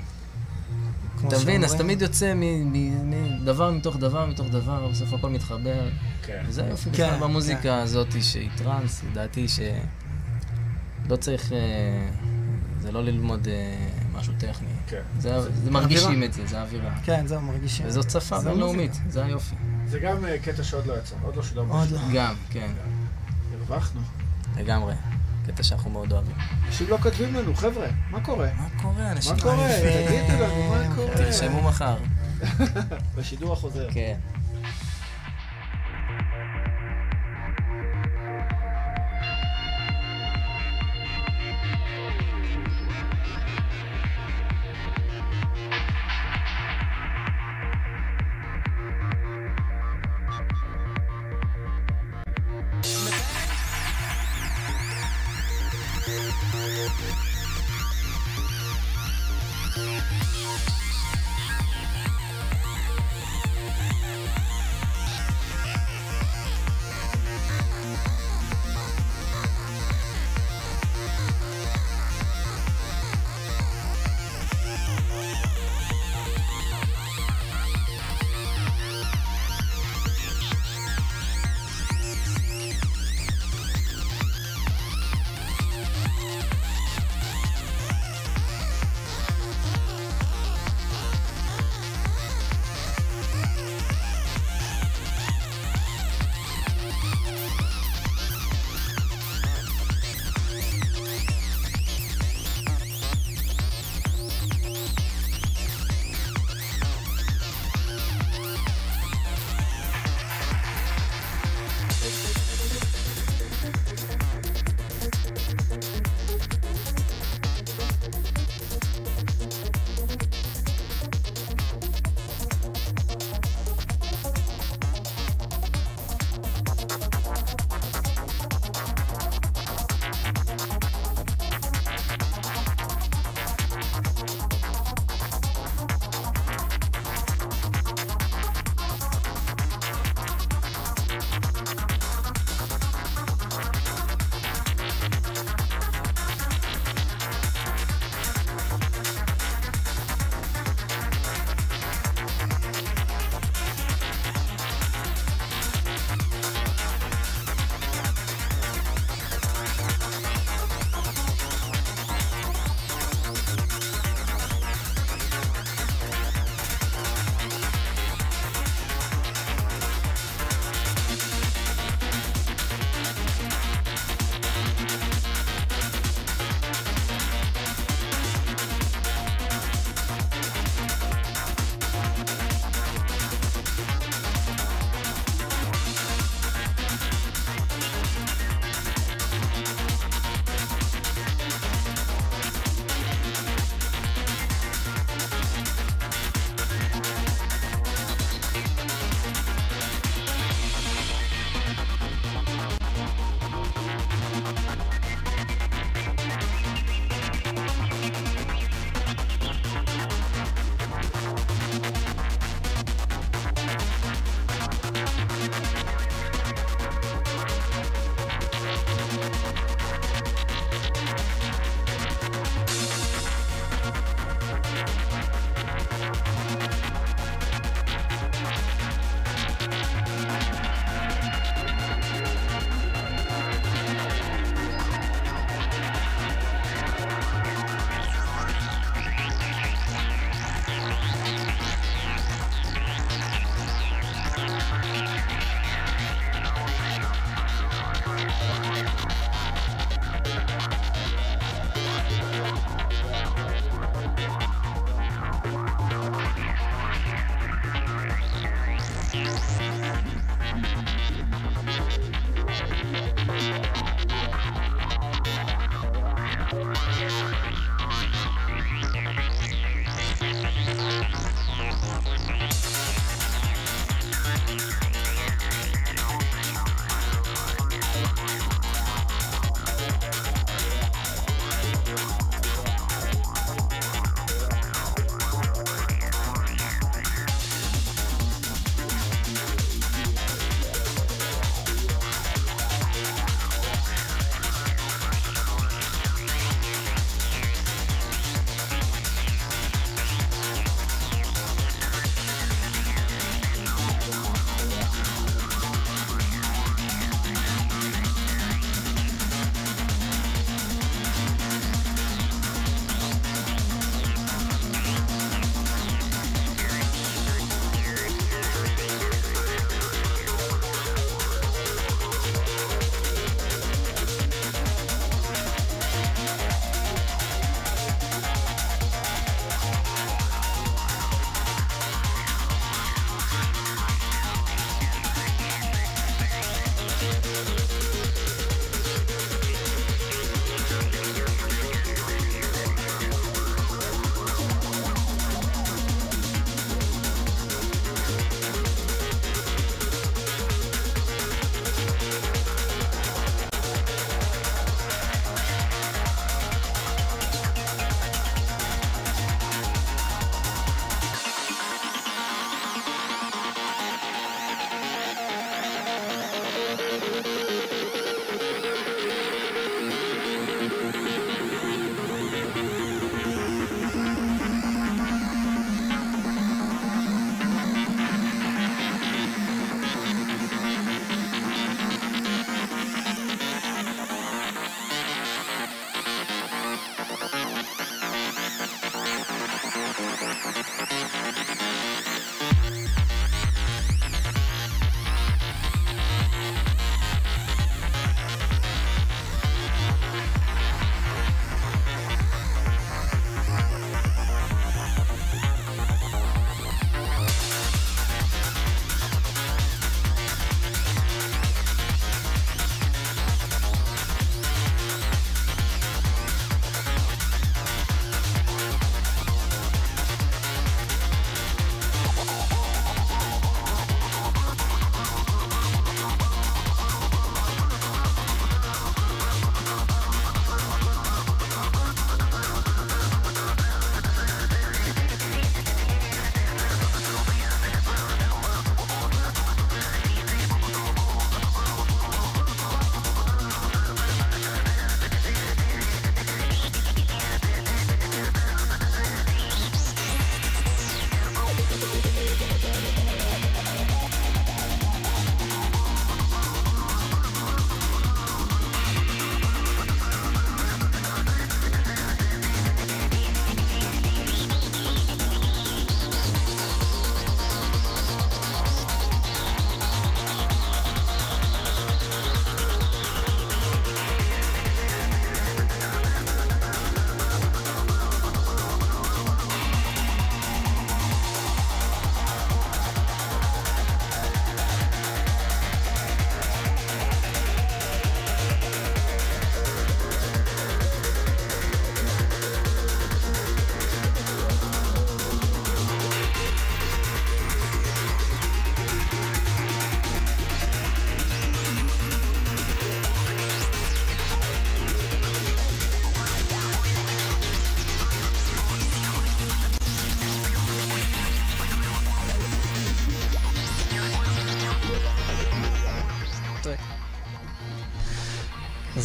כמו אתה מבין? אז שאומרים. תמיד יוצא מדבר מתוך דבר מתוך דבר, בסוף הכל מתחבר. כן. וזה היופי כן, בכלל במוזיקה כן. הזאת שהיא טראנס, לדעתי שלא צריך, אה, זה לא ללמוד אה, משהו טכני. כן. זה- זה זה מרגישים אווירה. את זה, זה האווירה. כן, זהו, מרגישים. וזאת שפה זה בינלאומית. זה היופי. זה גם אה, קטע שעוד לא יצא, עוד לא שודר. עוד לא. גם, כן, הרווחנו. לגמרי. קטע שאנחנו מאוד אוהבים. אנשים לא כותבים לנו, חבר'ה, מה קורה? מה קורה, אנשים? מה קורה? תגידו לנו, מה קורה? תרשמו מחר. בשידור החוזר. כן.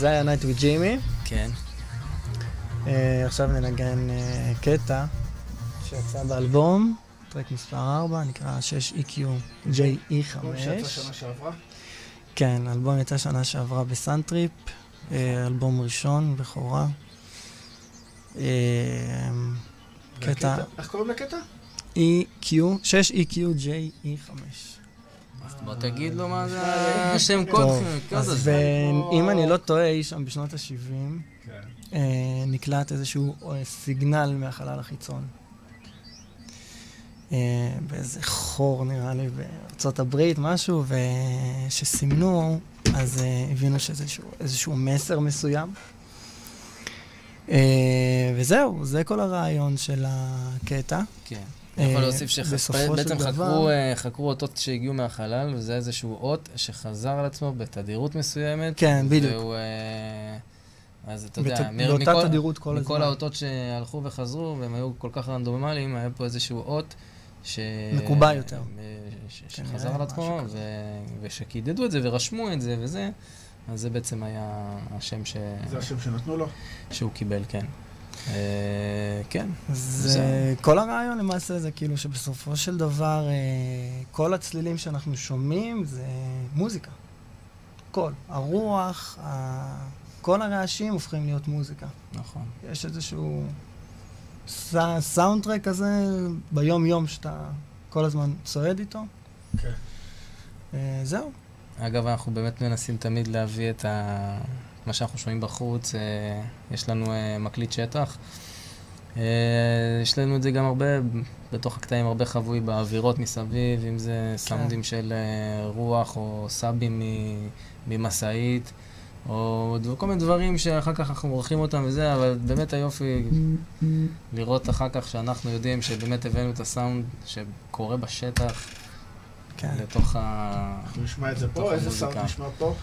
זה היה Night with Jimmy. כן. אה, עכשיו ננגן אה, קטע שיצא באלבום, track מספר 4, נקרא 6EQUJ5. אלבום שיצא שנה שעברה. כן, האלבום יצא שנה שעברה ב Suntrip, אה, אלבום ראשון, בכורה. קטע איך קוראים לקטע? EQ, 6EQUJ5. אז בוא תגיד לו מה זה השם קוד אז הזה. ואם אני לא טועה, אי שם בשנות ה-70, כן. אה, נקלט איזשהו אה, סיגנל מהחלל החיצון. אה, באיזה חור נראה לי בארצות הברית, משהו, וכשסימנו, אז הבינו שזה איזשהו, איזשהו מסר מסוים. וזהו, זה כל הרעיון של הקטע. כן. אה, אני יכול להוסיף שבעצם חקרו, אה, חקרו אותות שהגיעו מהחלל, וזה איזשהו אות שחזר על עצמו בתדירות מסוימת. כן, בדיוק. והוא... אה, אז אתה יודע, בת- מ- באותה מכל- תדירות כל מכל הזמן. האותות שהלכו וחזרו, והם היו כל כך רנדומליים, היה פה איזשהו אות ש... מקובע יותר. אה, ש- כנראה, שחזר על עצמו, ו- ושקידדו את זה ורשמו את זה וזה, אז זה בעצם היה השם ש... זה השם שנתנו לו. שהוא קיבל, כן. אה, כן. זה כל הרעיון למעשה זה כאילו שבסופו של דבר אה, כל הצלילים שאנחנו שומעים זה מוזיקה. כל. הרוח. כל הרעשים הופכים להיות מוזיקה. נכון. יש איזשהו. סאונדטרק כזה ביום-יום שאתה כל הזמן צועד איתו. כן. אה, זהו. אגב, אנחנו באמת מנסים תמיד להביא את ה... מה שאנחנו שומעים בחוץ. אה, יש לנו אה, מקליט שטח. אה, יש לנו את זה גם הרבה, בתוך הקטעים, הרבה חבוי באווירות מסביב, אם זה סאונדים של אה, רוח או סאבים ממשאית, או כל מיני דברים שאחר כך אנחנו עורכים אותם וזה, אבל באמת היופי לראות אחר כך שאנחנו יודעים שבאמת הבאנו את הסאונד שקורה בשטח. כן. לתוך ה... אנחנו נשמע את זה פה, איזה. סאונד נשמע פה?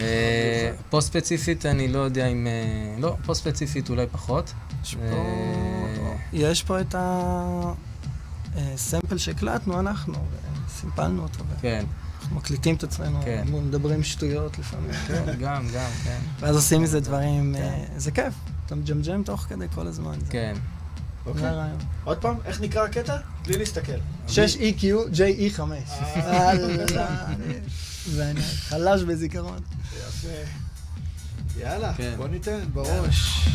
אה. פה ספציפית אני לא יודע אם... אה, לא, פה ספציפית אולי פחות. יש אה, פה, את הסמפל שהקלטנו אנחנו, וסימפלנו אותו. כן. אנחנו מקליטים את עצמנו, כן. מדברים שטויות לפעמים. כן, גם, גם, כן. ואז עושים מזה דברים, אה, זה כיף. אתה מג'מג'ם תוך כדי כל הזמן. זה- כן. אוקיי. עוד פעם, איך נקרא הקטע? בלי להסתכל. 6EQ JE5. אה. ואני חלש בזיכרון. יפה. יאללה, כן. בוא ניתן בראש.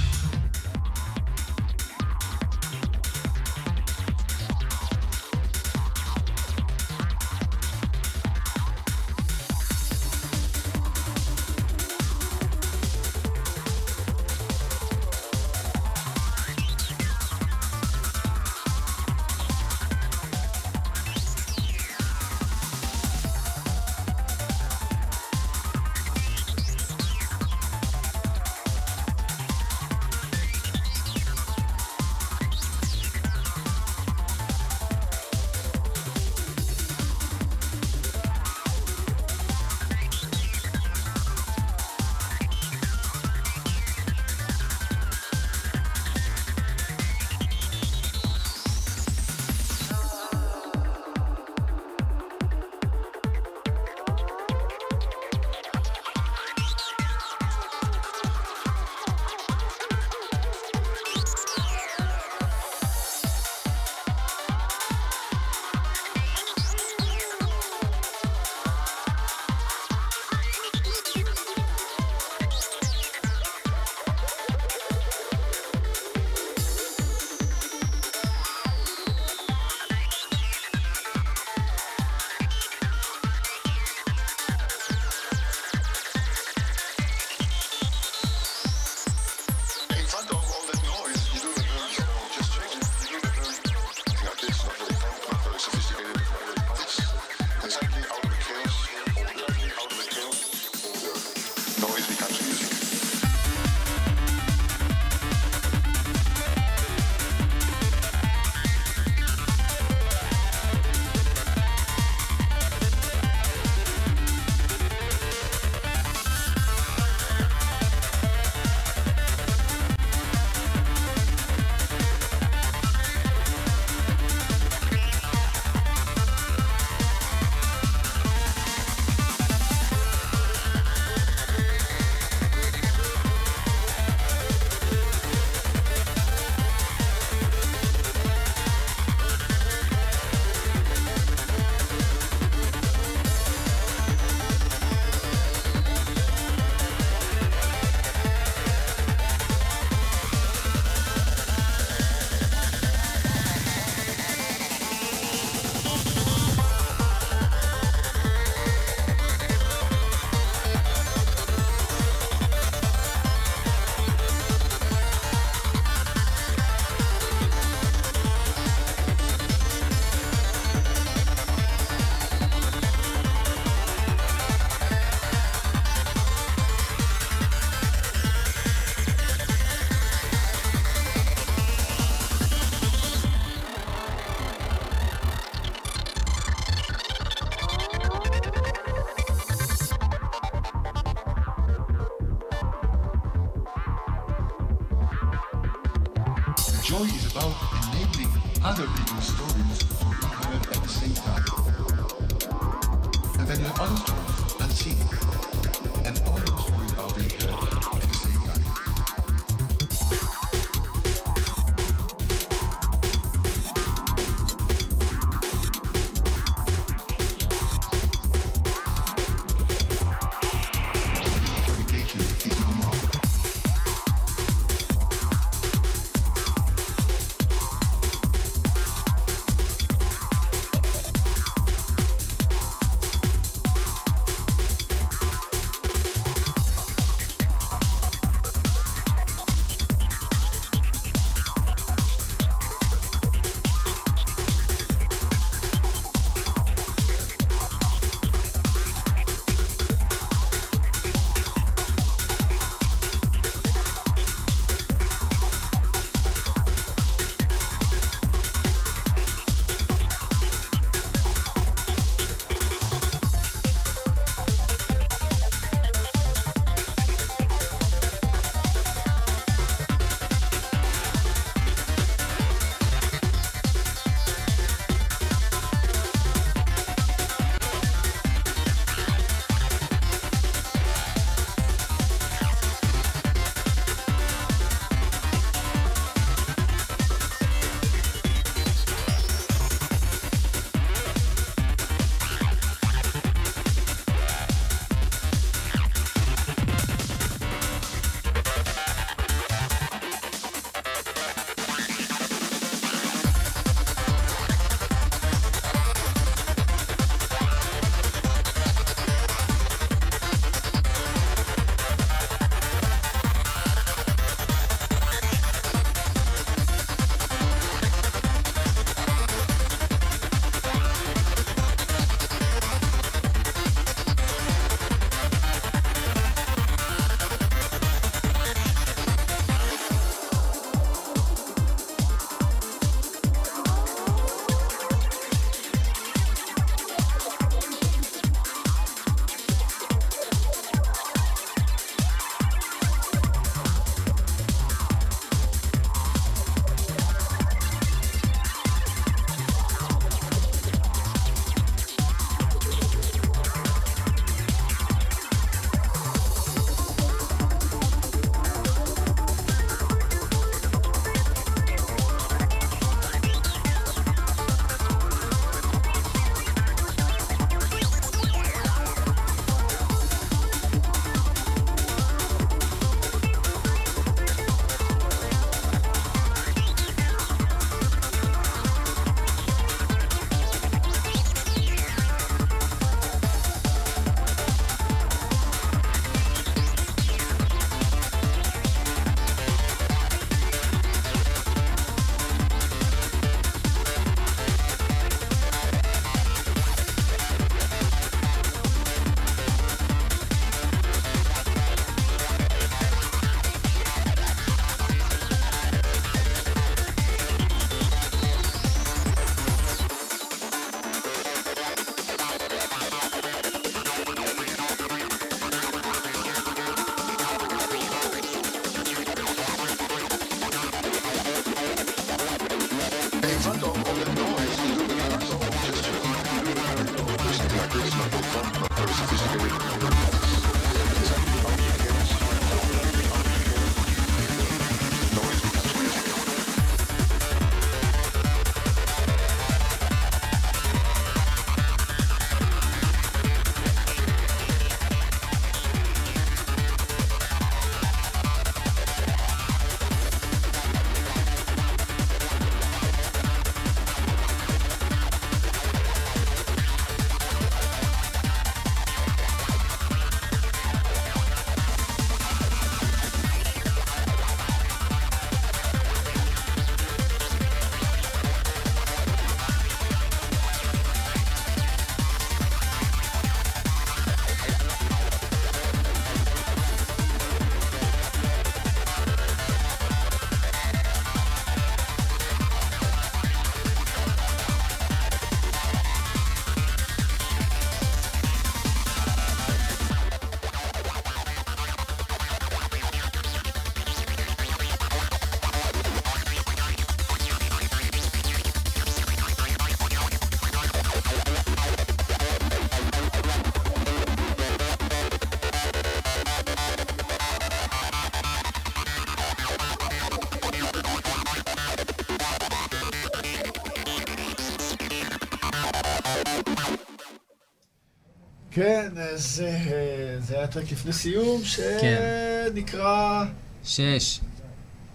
אז אה, זה היה טרק לפני סיום, כן. שנקרא... שש.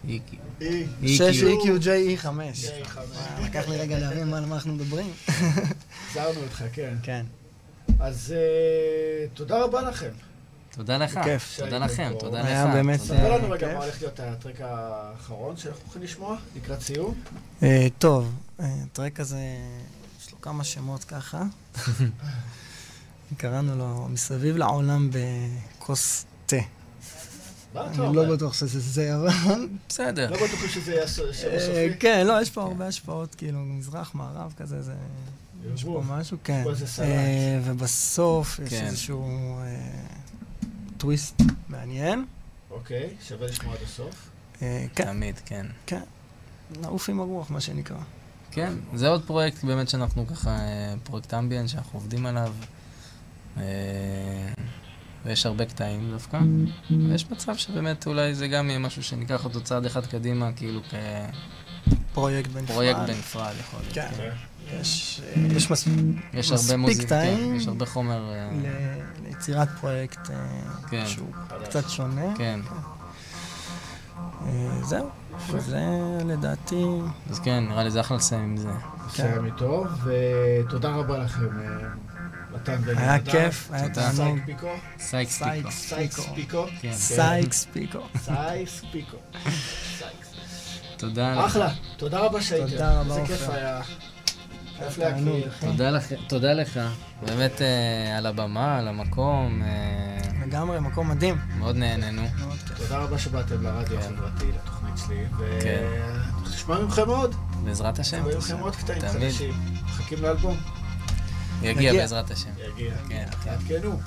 איקי. אי. 6 EQJ E5. J5. וואי, לקח לי רגע להבין מה על מה אנחנו מדברים. הזהרנו אותך, כן. כן. אז אה, תודה רבה לכם. תודה לך. בכיף. תודה לכם. תודה לך. היה באמת, תודה. ספר אה, לנו רגע כיף. מה הולך להיות הטרק האחרון שאנחנו הולכים לשמוע, לקראת סיום. אה, טוב, אה, הטרק הזה, יש לו כמה שמות ככה. קראנו לו מסביב לעולם בכוס תה. אני? לא בטוח שזה זה, אבל... בסדר. לא בטוח שזה יהיה השם אה. כן, לא, יש פה הרבה השפעות, כאילו, מזרח, מערב כזה, זה... יש פה. משהו, כן. אה, ובסוף יש כן. איזשהו אה, טוויסט מעניין. אוקיי, שווה לשמוע עד הסוף. כן, תמיד, כן. כן. נעוף עם הרוח, מה שנקרא. כן, זה עוד פרויקט באמת שאנחנו ככה, פרויקט אמביאנט שאנחנו עובדים עליו. אה, ויש הרבה קטעים דווקא. ויש מצב שבאמת אולי זה גם יהיה משהו שניקח אותו צעד אחד קדימה, כאילו פרויקט בנפרד. כפרויקט בנפרד יכול להיות. כן. כן. יש, אה, יש מס... יש הרבה מספיק מוזיקה, כן, יש הרבה חומר. אה, ל- ליצירת פרויקט כן. שהוא קצת שונה. כן. זהו, זה לדעתי... אז כן, נראה לי זה אחלה לסיים עם זה. סיים איתו, ותודה רבה לכם. היה כיף, היה. תענוג. סייקס פיקו. סייקס פיקו. סייקס סייקס פיקו. כן. סייקס פיקו. סייקס פיקו. סייקס. תודה לך. אחלה, תודה רבה שהייתם. תודה רבה, איזה כיף. היה. תודה לך, תודה לך. באמת אה, על הבמה, על המקום, אה, לגמרי, מקום מדהים. מאוד נהנינו. תודה רבה שבאתם לרדיו כן. החברתי, לתוכנית שלי. כן. ונשמע מכם עוד. בעזרת השם. נשמע מכם עוד קטעים. חדשים. מחכים לאלבום. יגיע. בעזרת השם. יגיע. כן, כן, תעדכנו.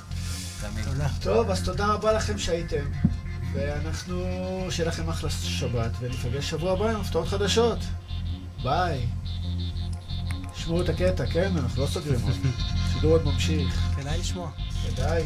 תמיד. טוב, אז תודה רבה לכם שהייתם. ואנחנו, שיהיה לכם אחלה שבת, וניפגש שבוע הבא עם הפתעות חדשות. ביי. שמעו את הקטע, כן? אנחנו לא סוגרים עוד. שידור עוד ממשיך. כדאי לשמוע. כדאי.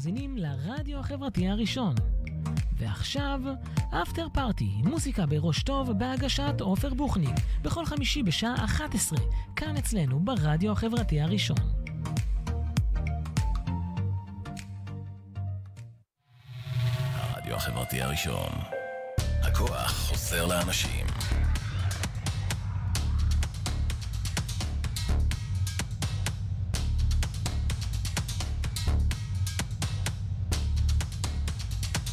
מאזינים לרדיו החברתי הראשון. ועכשיו, אפטר פארטי, מוזיקה בראש טוב בהגשת עופר בוכניק, בכל חמישי בשעה 11, כאן אצלנו ברדיו החברתי הראשון. הרדיו החברתי הראשון. הכוח חוזר לאנשים.